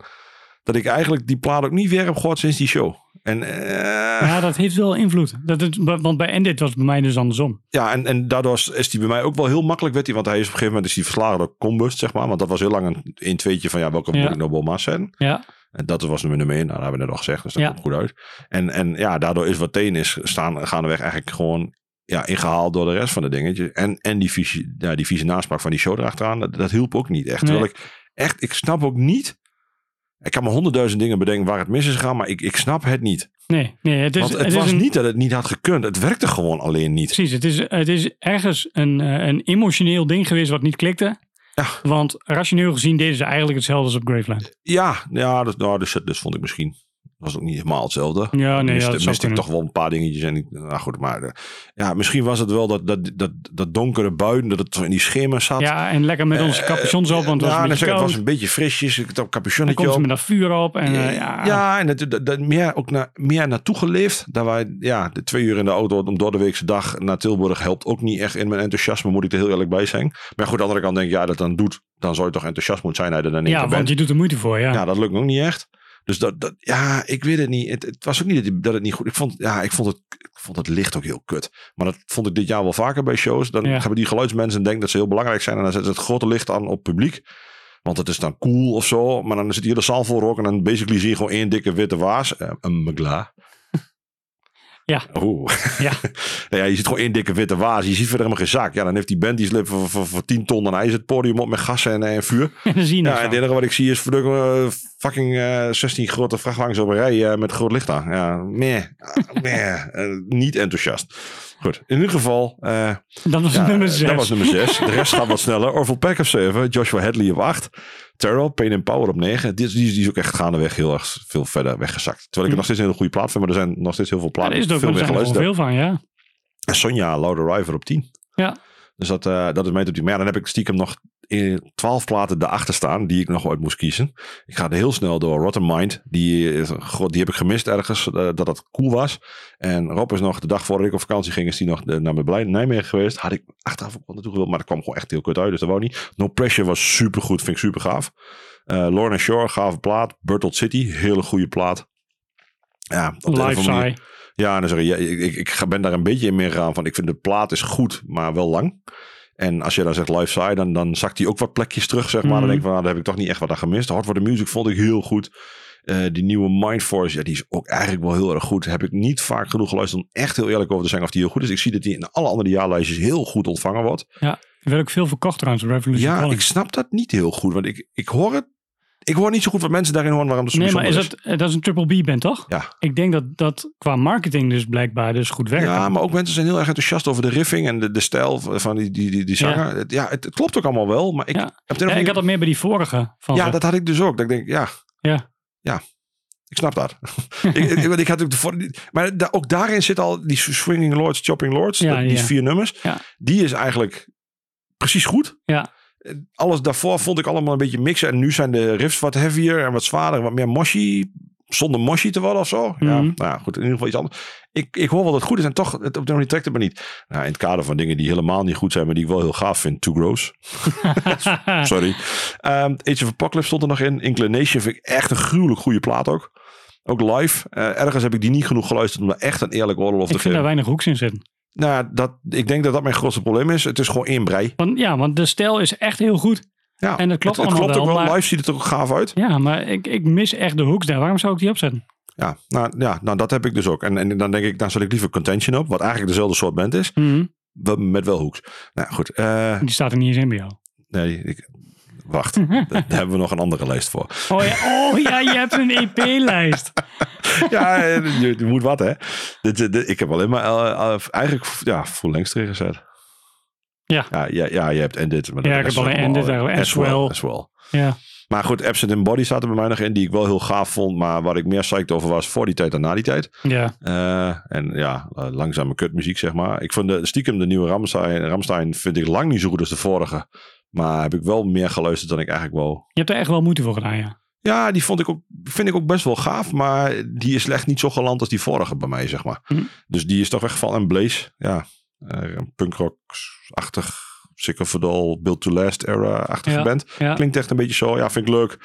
Dat ik eigenlijk die plaat ook niet weer heb gehoord sinds die show. En eh, Ja, dat heeft wel invloed. Dat het, want bij Endit was het bij mij dus andersom. ja, en, en daardoor is- die bij mij ook wel heel makkelijk. Werd die, want hij is op een gegeven moment is die verslagen door Combust, zeg maar. Want dat was heel lang een, een tweetje van ja, welke Ja. moet ik nou zijn. Ja, En dat was nummer nummer één. Nou, dat hebben we net al gezegd, dus dat Ja. komt goed uit. En, en ja, daardoor is wat teen is staan gaandeweg eigenlijk gewoon ja, ingehaald door de rest van de dingetjes. En, en die, visie, ja, die vieze naspraak van die show erachteraan, dat, dat hielp ook niet echt. Nee. Terwijl ik echt, ik snap ook niet. Ik kan me honderdduizend dingen bedenken waar het mis is gegaan, maar ik, ik snap het niet. nee, nee. Het is, Want het, is was een- niet dat het niet had gekund. Het werkte gewoon alleen niet. Precies, het is, het is ergens een, eh, een emotioneel ding geweest wat niet klikte. Ja. Want rationeel gezien deden ze eigenlijk hetzelfde als op Graveland. Ja, ja dat, nou, dus, dus vond ik misschien. Was ook niet helemaal hetzelfde. Ja, nee, ja, miste, ik toch wel een paar dingetjes. En ik, nou goed, maar eh, ja, misschien was het wel dat, dat, dat, dat donkere buiten, dat het in die schema zat. Ja, en lekker met onze capuchons op, want het was ja, een het was een beetje frisjes. Ik had een capuchonnetje komt ze op. met dat vuur op. En, eh, ja, ja, en dat, dat, dat meer, ook naar, meer naartoe geleefd. Daar wij, ja, de twee uur in de auto om door de weekse dag naar Tilburg helpt ook niet echt in mijn enthousiasme, moet ik er heel eerlijk bij zijn. Maar goed, aan de andere kant denk ik, ja, dat dan doet, dan zou je toch enthousiast moeten zijn dat je er dan in ja bent. want je doet er moeite voor, ja. Ja, dat lukt me ook niet echt. Dus dat, dat ja, ik weet het niet. Het, het was ook niet dat, het niet goed. Ik vond, ja, ik vond het, ik vond het licht ook heel kut. Maar dat vond ik dit jaar wel vaker bij shows. Dan Ja. hebben die geluidsmensen denken dat ze heel belangrijk zijn en dan zetten ze het grote licht aan op publiek. Want het is dan cool of zo. Maar dan zit die hele zaal vol rook en dan basically zie je gewoon één dikke witte waas. Eh, een megla. Ja. Oeh. Ja. ja, je ziet gewoon één dikke witte waas. Je ziet verder helemaal geen zak. Ja, dan heeft die band die slip voor, voor, voor 10 ton. En hij is het podium op met gassen en, en vuur. En dan zie je Ja, en het enige wat ik zie is verdomme, eh, fucking eh 16 grote vrachtwagens op een rij eh, met groot licht aan. Ja, meh, meh, eh, niet enthousiast. Goed, in ieder geval. eh, Dat was ja, nummer 6. Dat was nummer 6. De rest gaat wat sneller. Orville Peck op 7. Joshua Hadley op 8. Terrell, Pain and Power op 9. Die, is- die, is- die is ook echt gaandeweg heel erg veel verder weggezakt. Terwijl ik het nog steeds een hele goede plaat vind. Maar er zijn nog steeds heel veel Ja, platen. er is er veel meer geluisterd. veel van, ja. En Sonja, Loud Arriver op 10. Ja. Dus dat, eh, dat is mijn top 10. Maar ja, dan heb ik stiekem nog in 12 platen erachter staan die ik nog uit moest kiezen. Ik ga er heel snel door. Rotten Mind, die, die heb ik gemist ergens, eh, dat dat cool was. En Rob is nog, de dag voordat ik op vakantie ging, is die nog eh, naar mijn Nijmegen geweest. Had ik achteraf ook wel naartoe gewild, maar dat kwam gewoon echt heel kut uit, dus dat wou niet. No Pressure was super goed, vind ik super gaaf. Eh Lorna Shore, gave plaat. Bertolt City, hele goede plaat. Ja, op Life. Ja, en dan zeg je, ja, ik, ik, ben daar een beetje in meegegaan van, ik vind de plaat is goed, maar wel lang. En als je dan zegt live side, dan, dan zakt hij ook wat plekjes terug, zeg maar. Mhm. Dan denk ik van, nou, daar heb ik toch niet echt wat aan gemist. Hard for the Music vond ik heel goed. Eh, die nieuwe Mindforce, ja, die is ook eigenlijk wel heel erg goed. Heb ik niet vaak genoeg geluisterd om echt heel eerlijk over te zeggen of die heel goed is. Ik zie dat die in alle andere jaarlijstjes heel goed ontvangen wordt. Ja, er werd ook veel verkocht trouwens, Revolution Ja, ik snap dat niet heel goed, want ik, ik hoor het. Ik hoor niet zo goed wat mensen daarin horen waarom het zo Nee, maar is bijzonder het, eh, dat is een triple B band, toch? Ja. Ik denk dat dat qua marketing dus blijkbaar dus goed werkt. Ja, maar ook mensen zijn heel erg enthousiast over de riffing en de, de stijl van die, die, die, die zanger. Ja, het, het klopt ook allemaal wel, maar ik Ja. heb Ja, ik had dat meer bij die vorige. Van Ja, ze. dat had ik dus ook. Dat ik denk, ja, Ja. ja, ik snap dat. ik, ik, want ik had ook de maar da- ook daarin zit al die Swinging Lords, Chopping Lords, Ja, dat- die vier nummers. Die is eigenlijk precies goed. Ja. Alles daarvoor vond ik allemaal een beetje mixen. En nu zijn de riffs wat heavier en wat zwaarder, wat meer moshi. Zonder moshi te worden of zo. Ja, Mhm. nou ja, goed, in ieder geval iets anders. Ik, ik hoor wel dat het goed is en toch, het, op de manier trekt het me niet. Nou, in het kader van dingen die helemaal niet goed zijn, maar die ik wel heel gaaf vind. Too Gross. Sorry. Ehm Age of Apocalypse stond er nog in. Inclination vind ik echt een gruwelijk goede plaat ook. Ook live. Eh, ergens heb ik die niet genoeg geluisterd om daar echt een eerlijk oordeel over ik te vind daar geven. weinig hoeks in zitten. Nou, dat, ik denk dat dat mijn grootste probleem is. Het is gewoon één brei. Want, ja, want de stijl is echt heel goed. Ja, En dat klopt het, het klopt ook wel, maar- Live ziet het er ook gaaf uit. Ja, maar ik, ik mis echt de hoeks daar. Waarom zou ik die opzetten? Ja, nou, ja, nou dat heb ik dus ook. En, en dan denk ik, dan zet ik liever Contention op. Wat eigenlijk dezelfde soort band is. Mhm. Met wel hoeks. Nou goed. eh, Die staat er niet eens in bij jou. nee, ik, wacht. Daar hebben we nog een andere lijst voor. Oh ja, oh, ja je hebt een EP-lijst. ja, eh, je, je moet wat hè. Dit, dit- ik heb alleen maar eh, eh, eigenlijk ja, full length erin gezet. Ja. Ja, ja, ja, je hebt Ended. Maar Ja, ik heb alleen Ended eh, eigenlijk. As Well. As well. Ja. Maar goed, Absent in Body staat er bij mij nog in. Die ik wel heel gaaf vond. Maar waar ik meer psyched over was voor die tijd dan na die tijd. Ja. Eh, en ja, eh, langzame kutmuziek zeg maar. Ik vond de, stiekem de nieuwe Ramstein, Ramstein vind ik lang niet zo goed als de vorige. Maar heb ik wel meer geluisterd dan ik eigenlijk wel... Je hebt er echt wel moeite voor gedaan, ja. Ja, die vond ik ook, vind ik ook best wel gaaf. Maar die is echt niet zo geland als die vorige bij mij, zeg maar. Hm. Dus die is toch weggevallen. En Blaze, ja, een punkrock-achtig, Sick of It All, Built to Last era-achtige Ja, band. ja. Klinkt echt een beetje zo. Ja, vind ik leuk.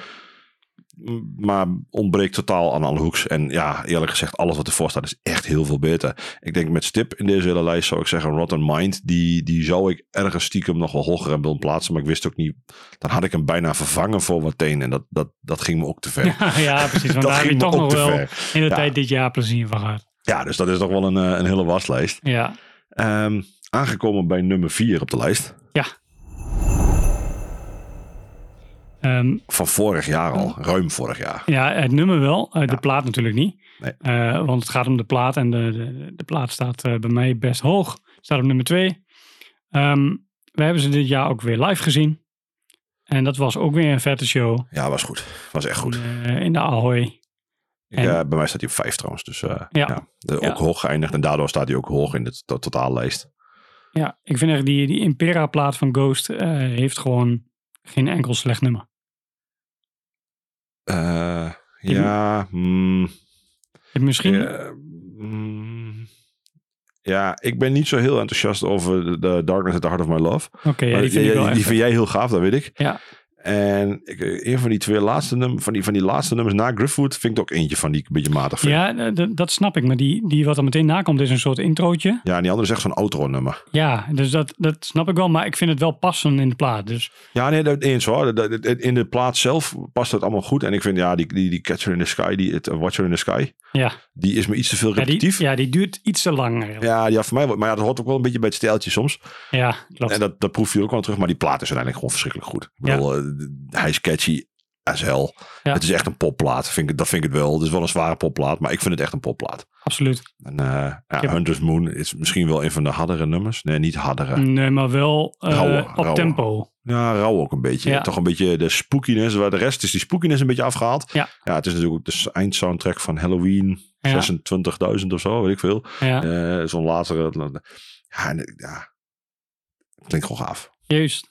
Maar ontbreekt totaal aan alle hoeks. En ja, eerlijk gezegd, alles wat ervoor staat is echt heel veel beter. Ik denk met stip in deze hele lijst zou ik zeggen Rotten Mind. Die, die zou ik ergens stiekem nog wel hoger hebben willen plaatsen. Maar ik wist ook niet. Dan had ik hem bijna vervangen voor Wateen. En dat, dat, dat ging me ook te ver. Ja, ja, precies. Want Dat daar heb je toch nog wel ver. in de Ja. tijd dit jaar plezier van gehad. Ja, dus dat is toch wel een, eh, een hele waslijst. Ja. Ehm, aangekomen bij nummer 4 op de lijst. Ja. Ehm, Van vorig jaar al. Ruim vorig jaar. ja, het nummer wel. eh, De plaat natuurlijk niet. Nee. Eh, want het gaat om de plaat. En de, de, de plaat staat eh, bij mij best hoog. Staat op nummer 2. we hebben ze dit jaar ook weer live gezien. En dat was ook weer een vette show. Ja, was goed. Was echt goed. in de Ahoy. En- eh, bij mij staat hij op 5 trouwens. Dus Ja. ja. de- Ja. ook hoog geëindigd. En daardoor staat hij ook hoog in de to- totaallijst. Ja, ik vind echt die, die Impera plaat van Ghost heeft gewoon geen enkel slecht nummer. Eh, ja, mm, Misschien, ja, mm, ja, ik ben niet zo heel enthousiast over de Darkness at the Heart of My Love. oké, ja, die vind die vind jij heel gaaf, dat weet ik. Ja. En ik, een van die twee laatste nummers, van die, van die laatste nummers na Griffwood, vind ik ook eentje van die ik een beetje matig vind. Ja, d- dat snap ik. Maar die, die wat er meteen nakomt is een soort introotje. Ja, en die andere is echt zo'n outro nummer. Ja, dus dat, dat snap ik wel. Maar ik vind het wel passen in de plaat. Dus Ja, nee, dat eens hoor. Dat- dat- In de plaats zelf past het allemaal goed. En ik vind, ja, die, die, die Catcher in the Sky, die het, uh, Watcher in the Sky, ja, die is me iets te veel ja, die, repetitief. Ja, die duurt iets te lang. eigenlijk. ja, ja, voor mij, maar ja, dat hoort ook wel een beetje bij het stijltje soms. Ja, klopt. En dat, dat proef je ook wel terug. Maar die plaat is uiteindelijk gewoon verschrikkelijk goed. Ik Ja. bedoel, eh, hij is catchy. as hell. Ja. Het is echt een popplaat. Vind ik, dat vind ik het wel. Het is wel een zware popplaat, maar ik vind het echt een popplaat. Absoluut. En, eh, ja, heb- Hunter's Moon is misschien wel een van de hardere nummers. Nee, niet hardere. Nee, maar wel eh, Rauwe, op rauwe. tempo. Ja, rauw ook een beetje. Ja. Toch een beetje de spookiness. Waar de rest is die spookiness een beetje afgehaald. Ja. ja het is natuurlijk ook de eindsoundtrack van Halloween. Ja. 26.000 of zo, weet ik veel. Ja, Eh, Zo'n latere. Ja, ja, klinkt gewoon gaaf. juist.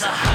It's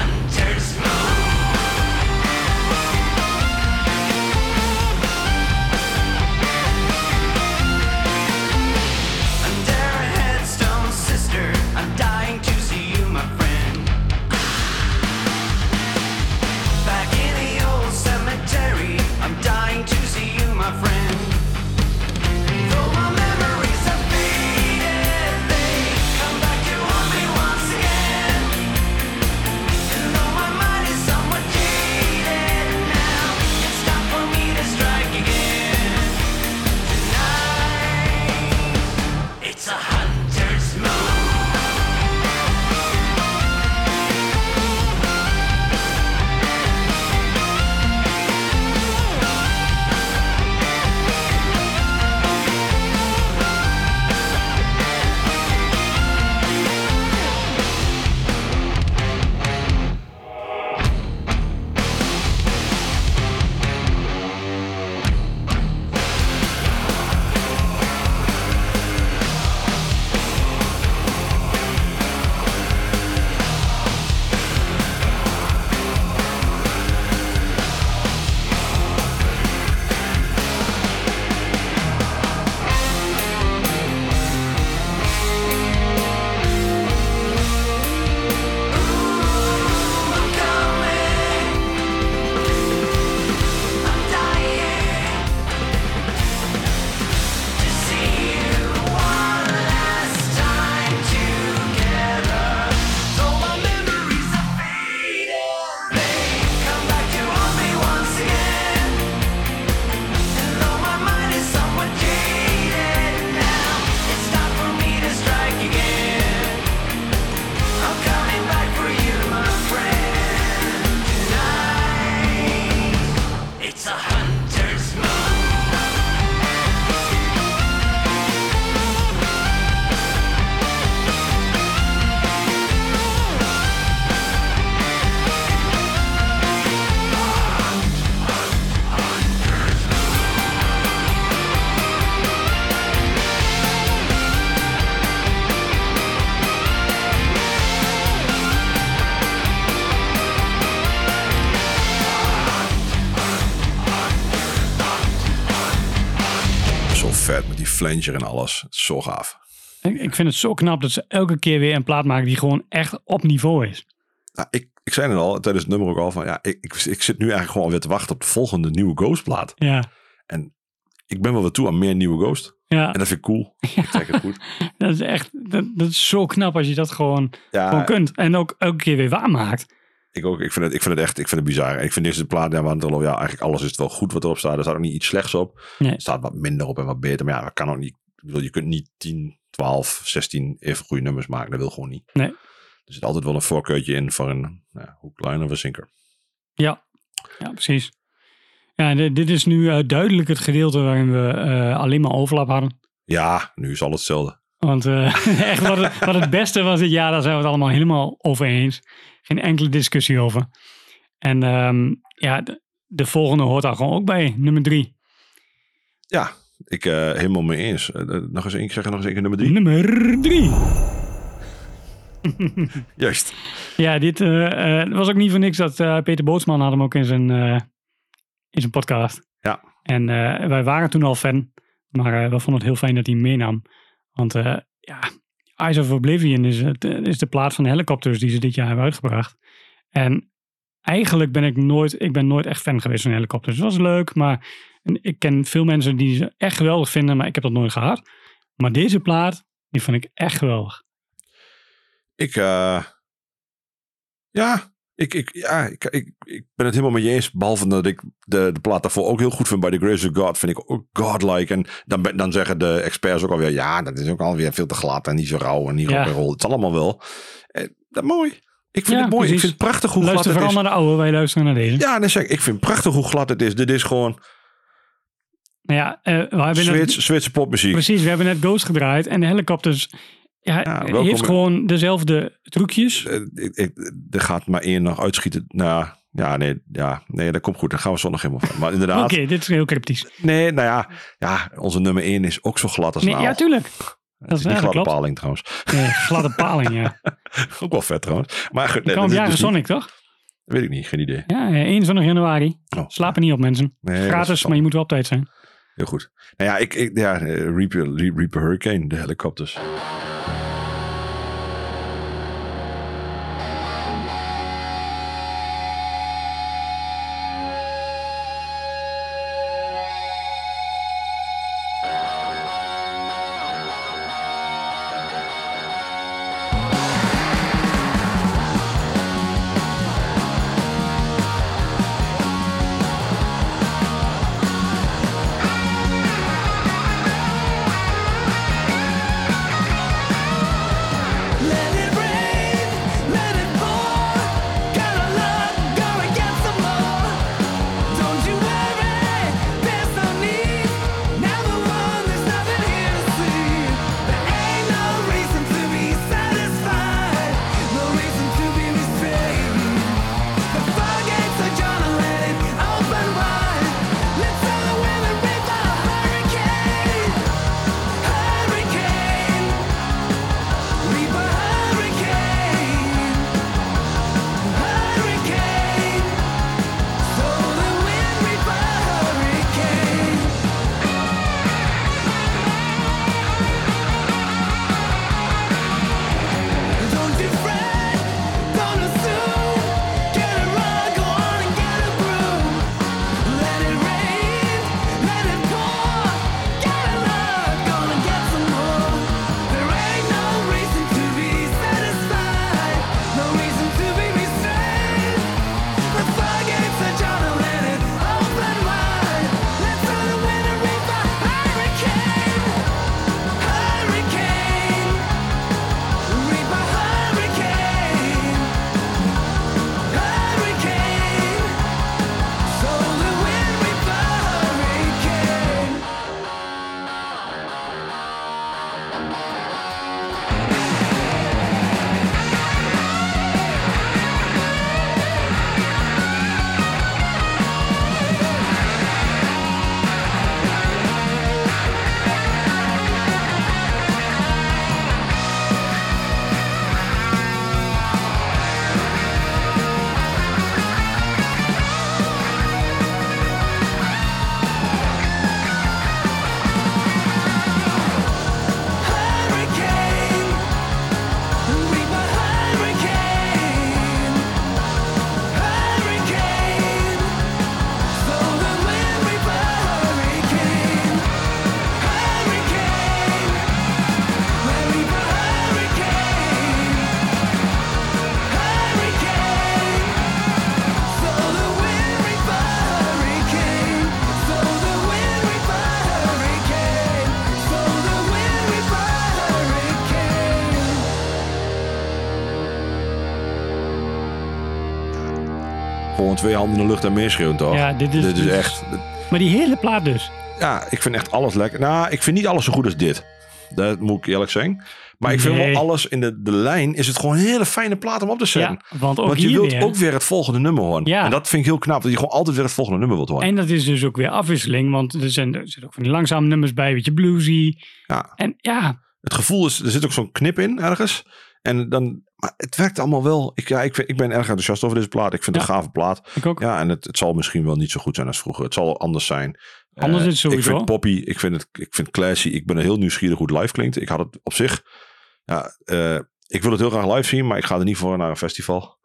flanger en alles. Het is zo gaaf. Ik, ik vind het zo knap dat ze elke keer weer een plaat maken die gewoon echt op niveau is. Nou, ik, ik zei het al tijdens het nummer ook al van ja, ik, ik, ik zit nu eigenlijk gewoon weer te wachten op de volgende nieuwe Ghost plaat. Ja, En ik ben wel weer toe aan meer nieuwe Ghost. ja. En dat vind ik cool. Ik trek het goed. dat is echt dat, dat is zo knap als je dat gewoon, Ja, gewoon kunt. En ook elke keer weer waarmaakt. Ik ook. Ik vind het, ik vind het echt, ik vind het bizar. En ik vind deze plaat, ja, ja, eigenlijk alles is wel goed wat erop staat. Er staat ook niet iets slechts op. Nee. Er staat wat minder op en wat beter. Maar ja, dat kan ook niet. Ik bedoel, je kunt niet 10, 12, 16 even goede nummers maken. Dat wil gewoon niet. Nee. Er zit altijd wel een voorkeurtje in voor een nou, hoe klein of een. Ja, ja precies. Ja, dit, dit is nu eh, duidelijk het gedeelte waarin we eh, alleen maar overlap hadden. Ja, nu is alles hetzelfde. Want eh, echt wat het, wat het beste was dit jaar, daar zijn we het allemaal helemaal over eens. Geen enkele discussie over. En ehm, ja, de, de volgende hoort daar gewoon ook bij, nummer drie. Ja, ik eh, helemaal mee eens. Eh, nog eens één keer zeggen, nog eens één keer nummer drie. Nummer drie. Juist. Ja, dit eh, was ook niet voor niks dat Peter Bootsman had hem ook in zijn, in zijn podcast. Ja. En wij waren toen al fan, maar we vonden het heel fijn dat hij meenam. Want ja, Eyes of Oblivion is, het, is de plaat van helikopters die ze dit jaar hebben uitgebracht. En eigenlijk ben ik nooit, ik ben nooit echt fan geweest van helikopters. Het was leuk, maar ik ken veel mensen die ze echt geweldig vinden, maar ik heb dat nooit gehad. Maar deze plaat, die vond ik echt geweldig. Ik, eh, ja, ik, ik, ja ik, ik, ik ben het helemaal met je eens. Behalve dat ik de, de plaat daarvoor ook heel goed vind. Bij The Grace of God vind ik ook godlike. En dan, ben- dan zeggen de experts ook alweer... Ja, dat is ook alweer veel te glad en niet zo rauw en niet Ja. rock roll. Het is allemaal wel. Eh, dat mooi. Ik vind Ja, het mooi. precies. Ik vind het prachtig hoe glad Luister het vooral is. naar de oude, wij luisteren naar deze. Ja, nee, zeg, ik vind het prachtig hoe glad het is. Dit is gewoon Maar ja, eh, we hebben net- Zweedse, Zweedse popmuziek. Precies, we hebben net Ghost gedraaid en de helikopters ja, welkom. heeft gewoon dezelfde trucjes. Eh, ik, ik, er gaat maar één nog uitschieten. Nou, ja, nee, ja, nee, dat komt goed. Daar gaan we zo nog helemaal van. Maar inderdaad. Oké, dit is heel cryptisch. Nee, nou ja, ja, onze nummer 1 is ook zo glad als Nee, nou. ja, tuurlijk. Dat is dat gladde klopt. paling trouwens. Nee, gladde paling, ja. ook wel vet trouwens. Maar goed, nee, kwam dus Sonic, toch? weet ik niet, geen idee. Ja, eh, 21 januari. Slapen niet op, mensen. Oh, Nee, Gratis, maar je moet wel op tijd zijn. Heel goed. Nou ja, ik, ik ja, eh, Reaper, Re- Reaper Hurricane, de helikopters. Gewoon twee handen in de lucht en meeschreeuwen toch? Ja, dit is dit is echt... Maar die hele plaat dus. Ja, ik vind echt alles lekker. Nou, ik vind niet alles zo goed als dit. Dat moet ik eerlijk zeggen. Maar ik vind Nee. wel alles in de, de lijn is het gewoon een hele fijne plaat om op te zetten. Ja, want ook je hier wilt weer. ook weer het volgende nummer horen. Ja. En dat vind ik heel knap. Dat je gewoon altijd weer het volgende nummer wilt horen. En dat is dus ook weer afwisseling, want er, zijn, er zitten ook van die langzame nummers bij, een beetje bluesy. Ja. En ja, Het gevoel is, er zit ook zo'n knip in ergens. En dan, maar het werkt allemaal wel. Ik, ja, ik, ik ben erg enthousiast over deze plaat. Ik vind het een gave plaat. Ik ook. Ja, en het, het zal misschien wel niet zo goed zijn als vroeger. Het zal anders zijn. Anders Eh, is het sowieso. Ik vind poppy, ik vind het ik vind classy. Ik ben heel nieuwsgierig hoe het live klinkt. Ik had het op zich Ja, eh, ik wil het heel graag live zien, maar ik ga er niet voor naar een festival.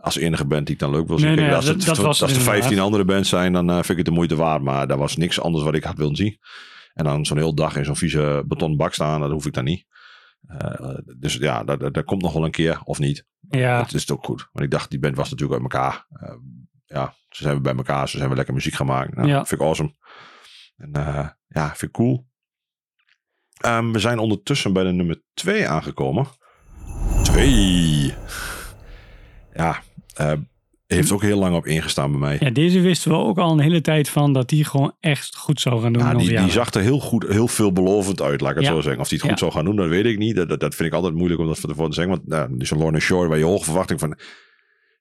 Als enige band die ik dan leuk wil zien. Nee, Kijk, nee, als dat- het, dat was als het er 15 inderdaad. andere bands zijn, dan eh, vind ik het de moeite waard. Maar daar was niks anders wat ik had willen zien. En dan zo'n heel dag in zo'n vieze betonnen bak staan, dat hoef ik dan niet. Eh, dus ja, dat, dat komt nog wel een keer, of niet. Ja. Dat is het ook goed. Want ik dacht, die band was natuurlijk uit elkaar. Eh, ja, ze zijn weer bij elkaar. Ze zijn weer lekker muziek gaan maken. Nou, Ja. Vind ik awesome. En eh, ja, vind ik cool. Ehm, we zijn ondertussen bij de nummer 2 aangekomen. 2. Ja, heeft ook heel lang op ingestaan bij mij. Ja, deze wisten we ook al een hele tijd van dat die gewoon echt goed zou gaan doen. Ja, die, zag er heel goed, heel veelbelovend uit, laat ik het Ja. zo zeggen. Of die het goed Ja. zou gaan doen, dat weet ik niet. Dat, dat, dat vind ik altijd moeilijk om dat van tevoren te zeggen. Want nou, een Lorna Shore waar je hoge verwachting van...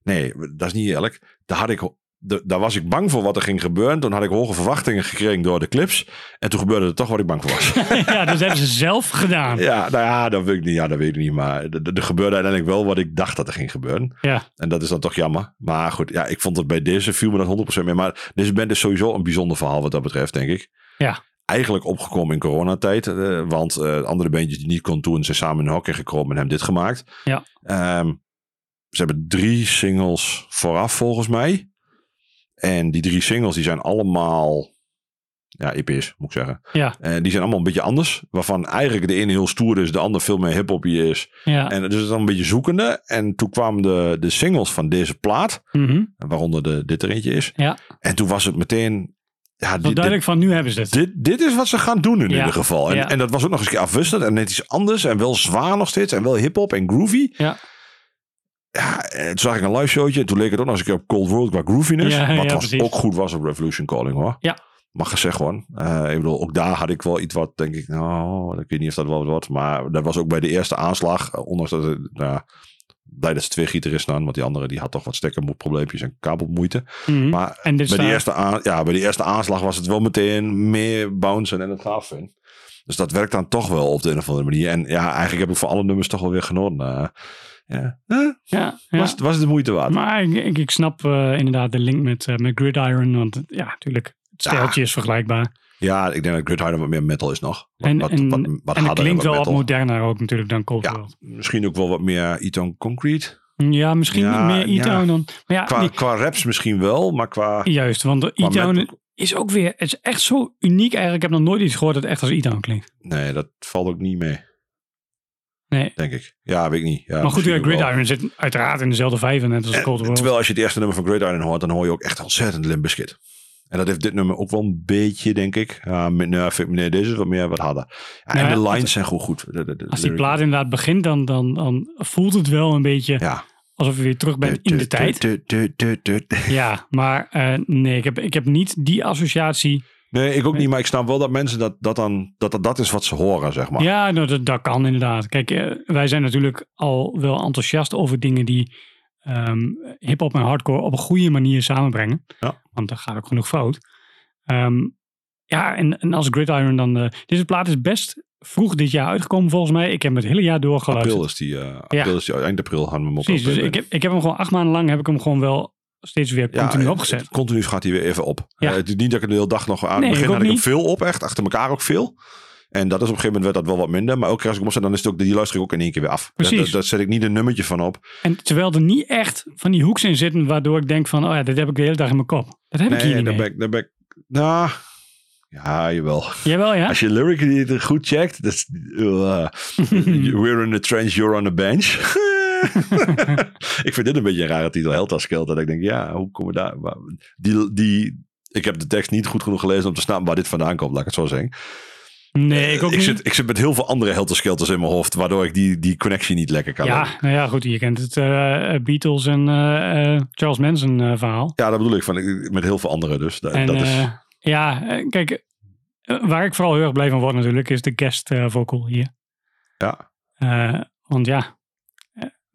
Nee, dat is niet eerlijk. Daar, had ik, de- daar was ik bang voor wat er ging gebeuren. Toen had ik hoge verwachtingen gekregen door de clips. En toen gebeurde er toch wat ik bang voor was. ja, dus hebben ze zelf gedaan. ja, nou ja, dat weet ik niet. Ja, dat weet ik niet. Maar er, gebeurde uiteindelijk wel wat ik dacht dat er ging gebeuren. Ja. En dat is dan toch jammer. Maar goed, ja, ik vond het bij deze viel me dat 100% mee. Maar deze band is sowieso een bijzonder verhaal wat dat betreft, denk ik. Ja. Eigenlijk opgekomen in coronatijd. eh, want eh, andere bandjes die niet kon doen, zijn samen in een hokje gekropen en hebben dit gemaakt. Ja. Ehm, ze hebben drie singles vooraf volgens mij. En die drie singles die zijn allemaal... Ja, EP's moet ik zeggen. Ja. En die zijn allemaal een beetje anders. Waarvan eigenlijk de ene heel stoer is, de ander veel meer hip-hop is. Ja. En dus het is dan een beetje zoekende. En toen kwamen de, de singles van deze plaat. Mhm. Waaronder de, dit er eentje is. Ja. En toen was het meteen. Ja, dit, duidelijk van nu hebben ze het. dit, dit is wat ze gaan doen in Ja. ieder geval. En, Ja. en dat was ook nog eens een keer afwisselend en net iets anders. En wel zwaar nog steeds. En wel hip-hop en groovy. Ja. Ja, en toen zag ik een live showtje. En toen leek het ook nog eens een keer op Cold World qua grooviness. Ja, wat ja, was precies. ook goed was op Revolution Calling hoor. Ja. Mag gezegd gewoon. Eh, ik bedoel, ook daar had ik wel iets wat, denk ik, nou, ik weet niet of dat wel wat. Maar dat was ook bij de eerste aanslag. eh, Ondanks dat het, nou blij dat ze twee gitaristen aan. Want die andere, die had toch wat stekkerprobleempjes en kabelmoeite. Mhm. Maar En dit bij, die staat- eerste aan, ja, bij die eerste aanslag was het wel meteen meer bouncen en het gaaf vinden. Dus dat werkt dan toch wel op de een of andere manier. En ja, eigenlijk heb ik voor alle nummers toch wel weer genoten. Eh, ja. Ja, ja. Was, het- was het de moeite waard? Maar ik, ik, ik snap eh, inderdaad de link met, eh, met Gridiron. Want ja, natuurlijk, het stijltje is vergelijkbaar. Ja, ik denk dat Gridiron wat meer metal is nog. Wat, En, wat, en, wat, wat en het klinkt wel wat moderner ook natuurlijk dan Cold Ja, misschien ook wel wat meer Eton Concrete. Ja, misschien Ja, meer E-Town dan... Maar ja, Qua, die- qua raps misschien wel, maar qua... juist, want de E-Town is ook weer... Het is echt zo uniek eigenlijk. Ik heb nog nooit iets gehoord dat echt als E-Town klinkt. Nee, dat valt ook niet mee, Nee. denk ik. Ja, weet ik niet. Ja, maar goed, wel. Gridiron zit uiteraard in dezelfde vijver net als En Cold World. Terwijl als je het eerste nummer van Gridiron hoort, dan hoor je ook echt ontzettend Limp Bizkit. En dat heeft dit nummer ook wel een beetje, denk ik. Ja, met- nou, vind nee, deze is wat meer wat harder. Ja, Nou en ja, de als- lines zijn gewoon goed. De, de, de Als die plaat inderdaad begint, dan, dan, dan voelt het wel een beetje Ja. alsof je weer terug bent in de tijd. Ja, maar eh, nee, ik heb, ik heb niet die associatie. Nee, ik ook niet, maar ik snap wel dat mensen dat, dat dan, dat, dat dat is wat ze horen, zeg maar. Ja, nou, dat, dat kan inderdaad. Kijk, eh, wij zijn natuurlijk al wel enthousiast over dingen die ehm hip-hop en hardcore op een goede manier samenbrengen. Ja. Want daar gaat ook genoeg fout. Ehm, ja, en, en als Gridiron dan. eh, deze plaat is best vroeg dit jaar uitgekomen volgens mij. Ik heb hem het hele jaar doorgeluisterd. April is die, eh, april is die, eind april hadden we hem op. Precies, dus ik heb, ik heb hem gewoon acht maanden lang heb ik hem gewoon wel steeds weer continu opgezet. Continu gaat hij weer even op. Ja. Eh, het is niet dat ik de hele dag nog aan Nee, ik begin ook had ik hem veel op, echt achter elkaar ook veel. En dat is op een gegeven moment werd dat wel wat minder. Maar keer als ik opzet, dan is het ook, die luister ik ook in één keer weer af. Precies. Daar, daar zet ik niet een nummertje van op. En terwijl er niet echt van die hoeks in zitten waardoor ik denk van, oh ja, dit heb ik de hele dag in mijn kop. Dat heb ik hier niet daar mee. ben ik, daar ben ik, nou, ja, jawel. Jawel, ja? Als je lyrically goed checkt, dat is, uh, we're in the trench, you're on the bench. ik vind dit een beetje een rare titel, Helta Skelter. Dat ik denk, ja, hoe komen we daar? Die, die, ik heb de tekst niet goed genoeg gelezen om te snappen waar dit vandaan komt, laat ik het zo zeggen. Nee, ik ook ik niet. Zit, ik zit met heel veel andere Helter Skelters in mijn hoofd, waardoor ik die, die connectie niet lekker kan. Ja, nou ja, goed, je kent het eh, Beatles en eh, eh, Charles Manson eh, verhaal. Ja, dat bedoel ik, van, met heel veel andere dus. Dat, En dat is, eh, ja, eh, kijk, eh, waar ik vooral heel erg blij van word natuurlijk, is de guest eh, vocal hier. ja. Eh, want ja, eh,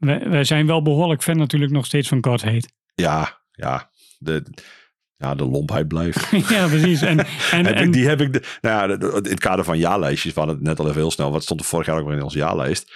wij, wij zijn wel behoorlijk fan natuurlijk nog steeds van God Hate. ja, ja, de, ja, de lompheid blijft. ja, precies. En, en, heb en ik, die heb ik, de, nou ja, in het kader van jaarlijstjes, we hadden het net al even heel snel, wat stond er vorig jaar ook weer in onze jaarlijst.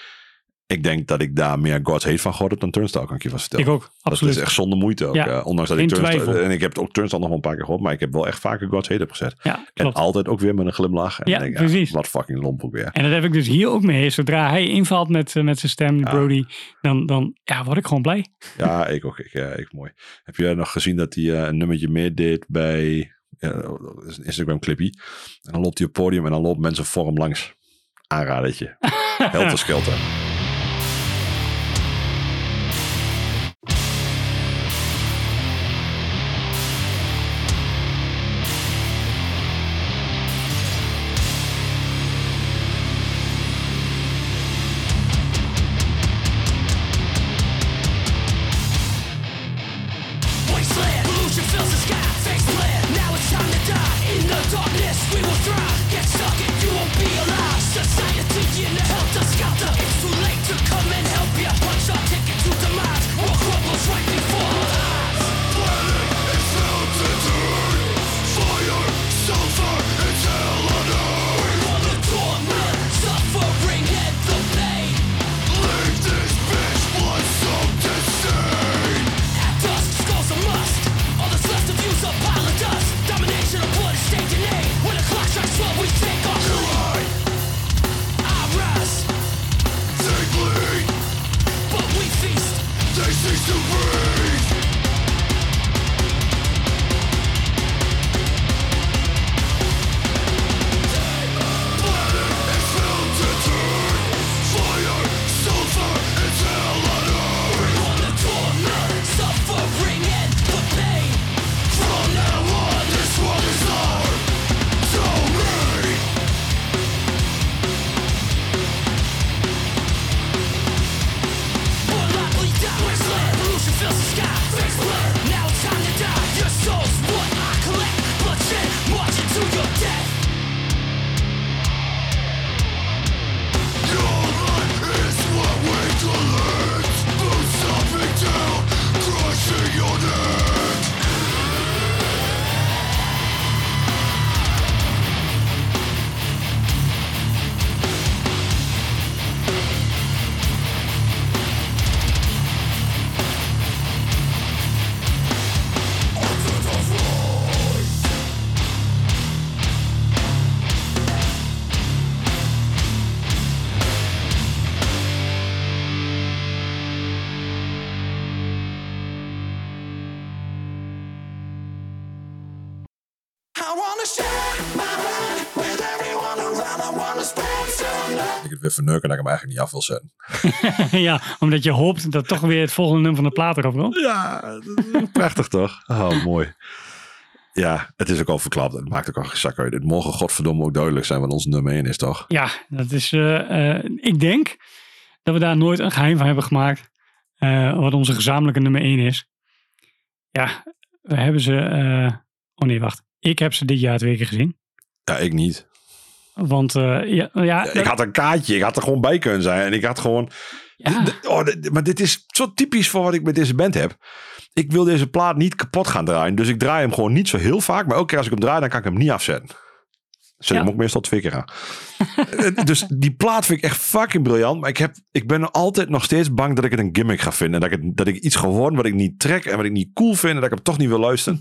Ik denk dat ik daar meer God's Hate van gehoord heb dan Turnstile, kan ik je vast vertellen. Ik ook, absoluut. Dat is echt zonder moeite ook. Ja, eh, ondanks dat ik Turnstile... En ik heb ook Turnstile nog wel een paar keer gehoord, maar ik heb wel echt vaker God's Hate opgezet. Ja, En altijd ook weer met een glimlach. En Ja, denk ik, precies. wat fucking lomp ook weer. En dat heb ik dus hier ook mee. Zodra hij invalt met, eh, met zijn stem, Brody, dan, dan ja, word ik gewoon blij. Ja, ik ook. Ik, eh, ik mooi. Heb je nog gezien dat hij een nummertje meer deed bij een Instagram clipje. En dan loopt hij op podium en dan loopt mensen voor hem langs. Aanradertje. Helter skelter. Verneuken dat ik hem eigenlijk niet af wil zetten. ja, omdat je hoopt dat toch weer het volgende nummer van de plaat erop komt. Ja, prachtig toch? Oh, mooi. Ja, het is ook al verklapt. Het maakt ook al geen zak uit. Het mogen godverdomme ook duidelijk zijn wat ons nummer 1 is, toch? Ja, dat is. eh, eh, ik denk dat we daar nooit een geheim van hebben gemaakt. eh, wat onze gezamenlijke nummer 1 is. Ja, we hebben ze. oh nee, wacht. Ik heb ze dit jaar twee keer gezien. Ja, ik niet. Want eh, ja, ja, ik had een kaartje. Ik had er gewoon bij kunnen zijn. En ik had gewoon... Oh, maar dit is zo typisch voor wat ik met deze band heb. Ik wil deze plaat niet kapot gaan draaien. Dus ik draai hem gewoon niet zo heel vaak. Maar elke keer als ik hem draai, dan kan ik hem niet afzetten. Zet ik hem ook meestal twee keer aan. Eh, dus die plaat vind ik echt fucking briljant. Maar ik, heb, ik ben altijd nog steeds bang dat ik het een gimmick ga vinden. Dat ik, het, dat ik iets gewoon wat ik niet trek en wat ik niet cool vind. En dat ik hem toch niet wil luisteren.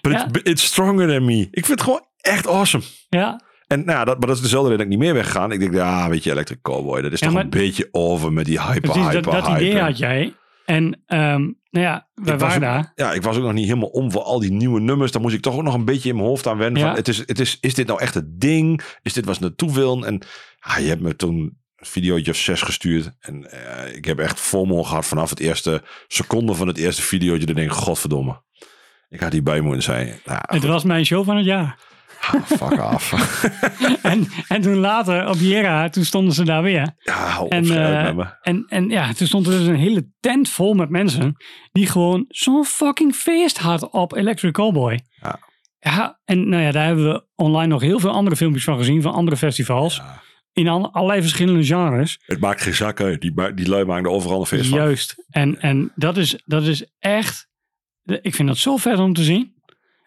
But it's, it's stronger than me. Ik vind het gewoon echt awesome. Ja. En nou dat, maar dat is dezelfde reden dat ik niet meer weggegaan. Ik denk, ja, weet je, Electric Cowboy. Dat is Ja, toch maar- een beetje over met die hyper, precies, hyper, dat idee hyper. had jij. En ehm, nou ja, we Ik was waren ook- daar. Ja, ik was ook nog niet helemaal om voor al die nieuwe nummers. Daar moest ik toch ook nog een beetje in mijn hoofd aan wennen. Ja. Van, het is, het is, is dit nou echt het ding? Is dit wat ze naartoe willen? En ah, je hebt me toen een videootje of zes gestuurd. En eh, ik heb echt FOMO gehad vanaf het eerste seconde van het eerste videootje. Dan denk ik, godverdomme. Ik had hierbij moeten zijn. Nou, Het was mijn show van het jaar. Fuck af. en, en toen later op Jera, toen stonden ze daar weer. Ja, hou op, en, schrijf eh, met me. en, en ja, toen stond er dus een hele tent vol met mensen die gewoon zo'n fucking feest had op Electric Cowboy. Ja. Ja, en nou ja, daar hebben we online nog heel veel andere filmpjes van gezien, van andere festivals. In al- allerlei verschillende genres. Het maakt geen zak uit. Die, die lui maken er overal een feest van. Juist. En, en dat, is, dat is echt, ik vind dat zo vet om te zien.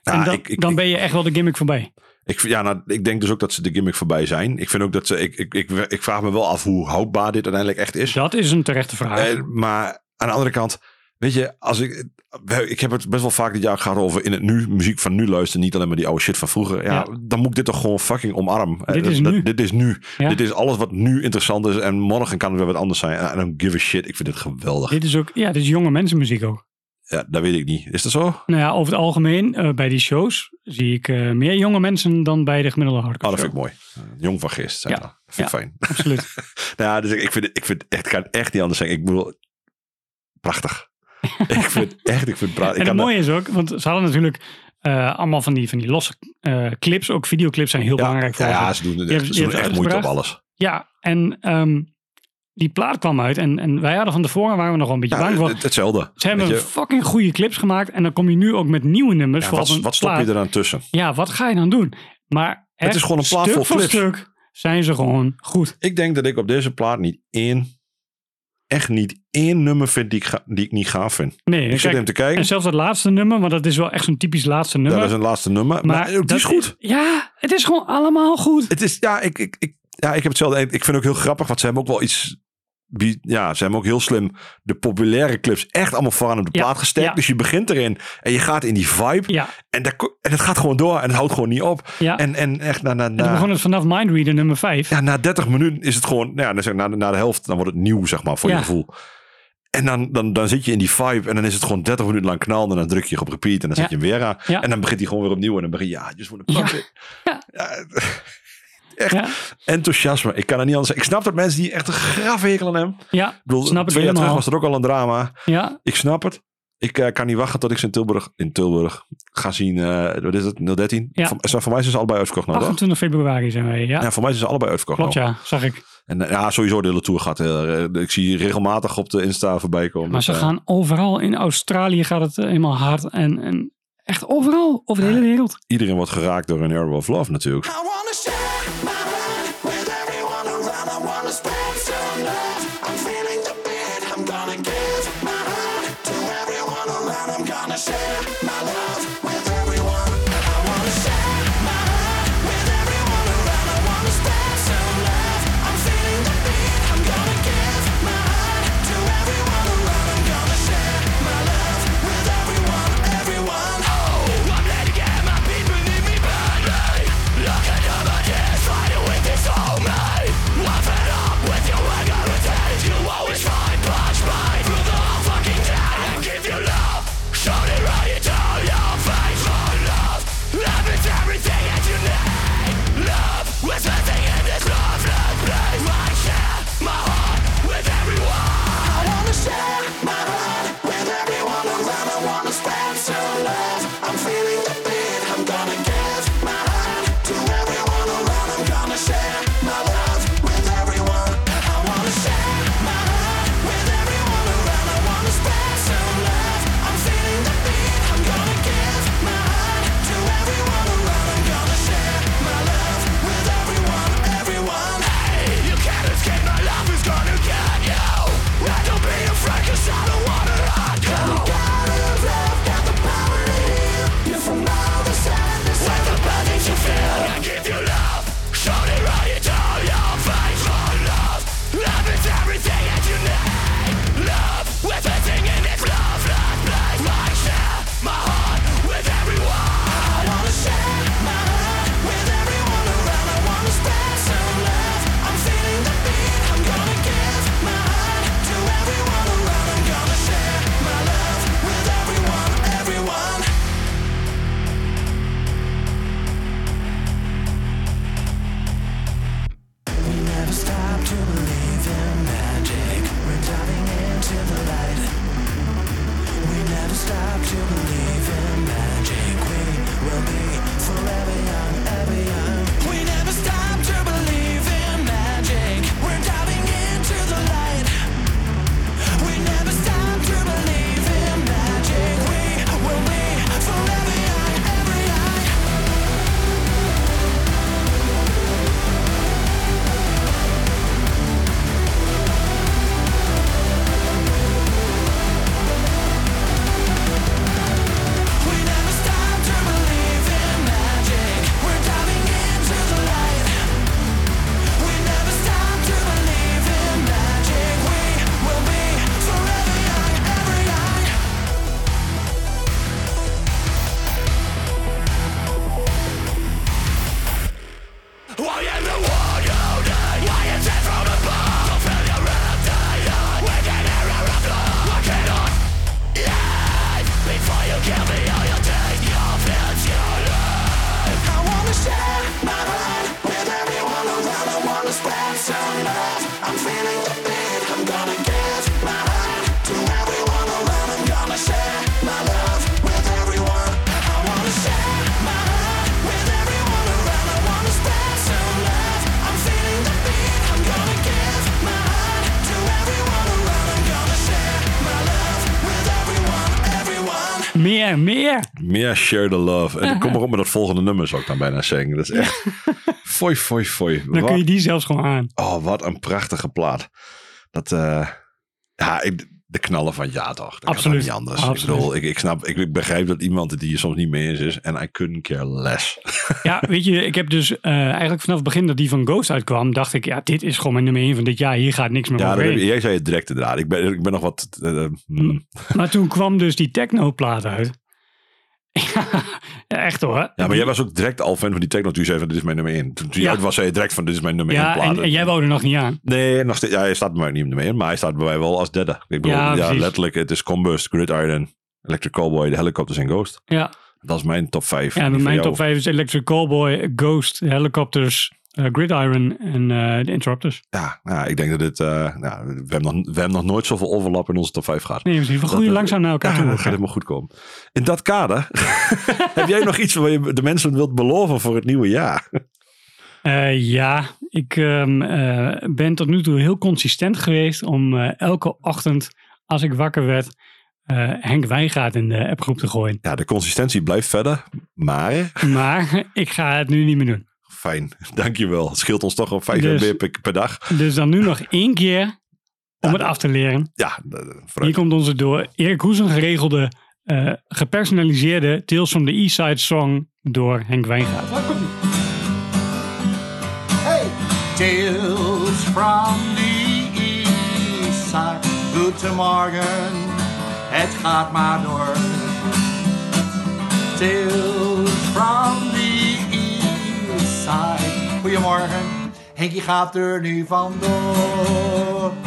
Ja, en dan, ik- ik- dan ben je echt wel de gimmick voorbij. Ik, ja, nou, ik denk dus ook dat ze de gimmick voorbij zijn. Ik vind ook dat ze. Ik, ik, ik, ik vraag me wel af hoe houdbaar dit uiteindelijk echt is. Dat is een terechte vraag. Eh, maar aan de andere kant, weet je, als ik. Ik heb het best wel vaak dit jaar gehad over in het nu, muziek van nu luisteren. Niet alleen maar die oude shit van vroeger. Ja, Ja. dan moet ik dit toch gewoon fucking omarmen. Eh, Dit is nu. Dit is nu. Ja. Dit is alles wat nu interessant is. En morgen kan het weer wat anders zijn. I don't give a shit. Ik vind dit geweldig. Dit is ook, ja, dit is jonge mensenmuziek ook. Ja, dat weet ik niet. Is dat zo? Nou ja, over het algemeen, eh, bij die shows zie ik eh, meer jonge mensen dan bij de gemiddelde Oh, hardcore dat vind ik mooi. Eh, Jong van geest. Zijn Ja. dat. Vind ik fijn. Absoluut. Nou ja, dus ik, ik vind het, ik vind echt, ik kan echt niet anders zeggen. Ik bedoel, prachtig. ik vind echt, ik vind het prachtig. En het mooie is ook, want ze hadden natuurlijk allemaal van die, van die losse clips. Ook videoclips zijn heel ja, belangrijk voor ja, ze. doen, het, ze doen echt moeite op alles. Ja, en ehm, die plaat kwam uit. En, en wij hadden van tevoren, waren we nog wel een beetje Ja, bang voor. het- hetzelfde. Ze hebben fucking goede clips gemaakt. En dan kom je nu ook met nieuwe nummers. ja, voor wat, wat stop je er aan tussen? Ja, wat ga je dan doen? Maar echt, is gewoon een plaat vol clips. stuk zijn ze gewoon goed. Ik denk dat ik op deze plaat niet één, echt niet één nummer vind die ik, ga- die ik niet gaaf vind. Nee, Ik zit hem te kijken. En zelfs dat laatste nummer, want dat is wel echt zo'n typisch laatste nummer. Dat is een laatste nummer. Maar, ook die is goed. Ja, het is gewoon allemaal goed. Het is, ja, ik, ik, ik, ja, ik heb hetzelfde. Ik vind ook heel grappig, want ze hebben ook wel iets. Ja, ze hebben ook heel slim de populaire clips echt allemaal vooraan op de Ja, plaat gesterkt. ja. Dus je begint erin en je gaat in die vibe. Ja, En, daar, en het gaat gewoon door en het houdt gewoon niet op. ja. En, en echt na, na, en na, begon het vanaf Mindreader nummer 5. ja, na 30 minuten is het gewoon. Ja, dan zeg ik, na, na de helft dan wordt het nieuw, zeg maar, voor Ja. je gevoel. En dan, dan, dan zit je in die vibe en dan is het gewoon 30 minuten lang knallen. En dan druk je op repeat en dan zet Ja. je hem weer aan. Ja. En dan begint hij gewoon weer opnieuw. En dan begin je, ja, just want to Ja. echt Ja, enthousiasme. Ik kan het niet anders zeggen. Ik snap dat mensen die echt een grafhekel aan hebben. ja Ik bedoel, snap twee jaar terug was er ook al een drama. Ja, Ik snap het. Ik eh, kan niet wachten tot ik ze in Tilburg, in Tilburg ga zien. eh, wat is het? 013? Ja. Voor, voor mij zijn ze allebei uitverkocht. Nou, toch? 28 februari zijn wij. Ja, Ja, voor mij zijn ze allebei uitverkocht. klopt nou. ja, zag ik. En eh, ja, sowieso de hele tour gaat. ik zie regelmatig op de Insta voorbij komen. Maar Dus, ze gaan overal. In Australië gaat het helemaal hard. En, en echt overal, over de hele wereld. Iedereen wordt geraakt door een Arrow of Love natuurlijk. Meer, meer. Meer share the love. En kom maar op met dat volgende nummer, zou ik dan bijna zeggen. Dat is echt... Fooi, fooi, fooi. Dan kun je die zelfs gewoon aan. Oh, wat een prachtige plaat. Dat, eh, ja, ik, de knallen van jaar toch. Dat Absoluut. niet anders. Absoluut. Ik bedoel, ik, ik snap, ik, ik begrijp dat iemand het hier soms niet mee eens is. En I couldn't care less. Ja, weet je, ik heb dus eh, eigenlijk vanaf het begin dat die van Ghost uitkwam, dacht ik, ja, dit is gewoon mijn nummer 1 van dit jaar. Hier gaat niks meer Ja, je- jij zei het direct inderdaad. Ik ben, ik ben nog wat... eh, hmm. Maar toen kwam dus die techno-plaat uit. ja, echt hoor. Ja, maar jij was ook direct al fan van die techno. Toen je zei van dit is mijn nummer 1. Toen Ja. uit was, zei je direct van dit is mijn nummer 1 Ja, plaat. en, en jij wou er nog niet aan. Nee, nog steeds, ja, hij staat bij mij niet nummer 1. Maar hij staat bij mij wel als derde. Ik bedoel, Ja, ja, letterlijk. Het is Combust, Gridiron, Electric Cowboy, de Helicopters en Ghost. Ja, Dat is mijn top 5. ja mijn top 5 is Electric Callboy, Ghost, Helicopters, eh, Gridiron en eh de Interrupters. Ja, ja, ik denk dat dit... eh, nou, we, hebben nog, we hebben nog nooit zoveel overlap in onze top 5 gehad. Nee, we groeien Dat- langzaam naar elkaar Ja, toe. dat gaat helemaal goed komen. In dat kader, heb jij nog iets waar je de mensen wilt beloven voor het nieuwe jaar? Ja, ik ehm, eh, ben tot nu toe heel consistent geweest om elke ochtend als ik wakker werd Henk Wijngaard in de appgroep te gooien. Ja, de consistentie blijft verder, maar Maar ik ga het nu niet meer doen. Fijn, dankjewel. Het scheelt ons toch al 5 Dus- MB per, per dag. Dus dan nu nog één keer om het af te leren. Ja, vooruit. Hier komt onze door Erik Hoesen geregelde, eh, gepersonaliseerde Tales from the East Side song door Henk Wijngaard. Tales from the east side. Goedemorgen, het gaat maar door. Tales from the Goedemorgen, Henkie gaat er nu vandoor.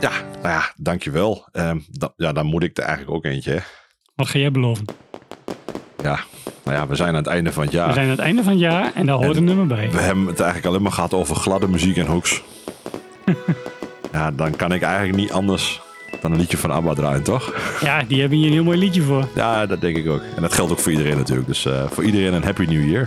Ja, nou ja, dankjewel. Ehm da, ja, dan moet ik er eigenlijk ook eentje. hè. Wat ga jij beloven? Ja, nou ja, we zijn aan het einde van het jaar. We zijn aan het einde van het jaar en daar hoort een nummer bij. We hebben het eigenlijk alleen maar gehad over gladde muziek en hooks. ja, dan kan ik eigenlijk niet anders dan een liedje van ABBA draaien, toch? Ja, die hebben hier een heel mooi liedje voor. Ja, dat denk ik ook. En dat geldt ook voor iedereen natuurlijk. Dus eh, voor iedereen een Happy New Year.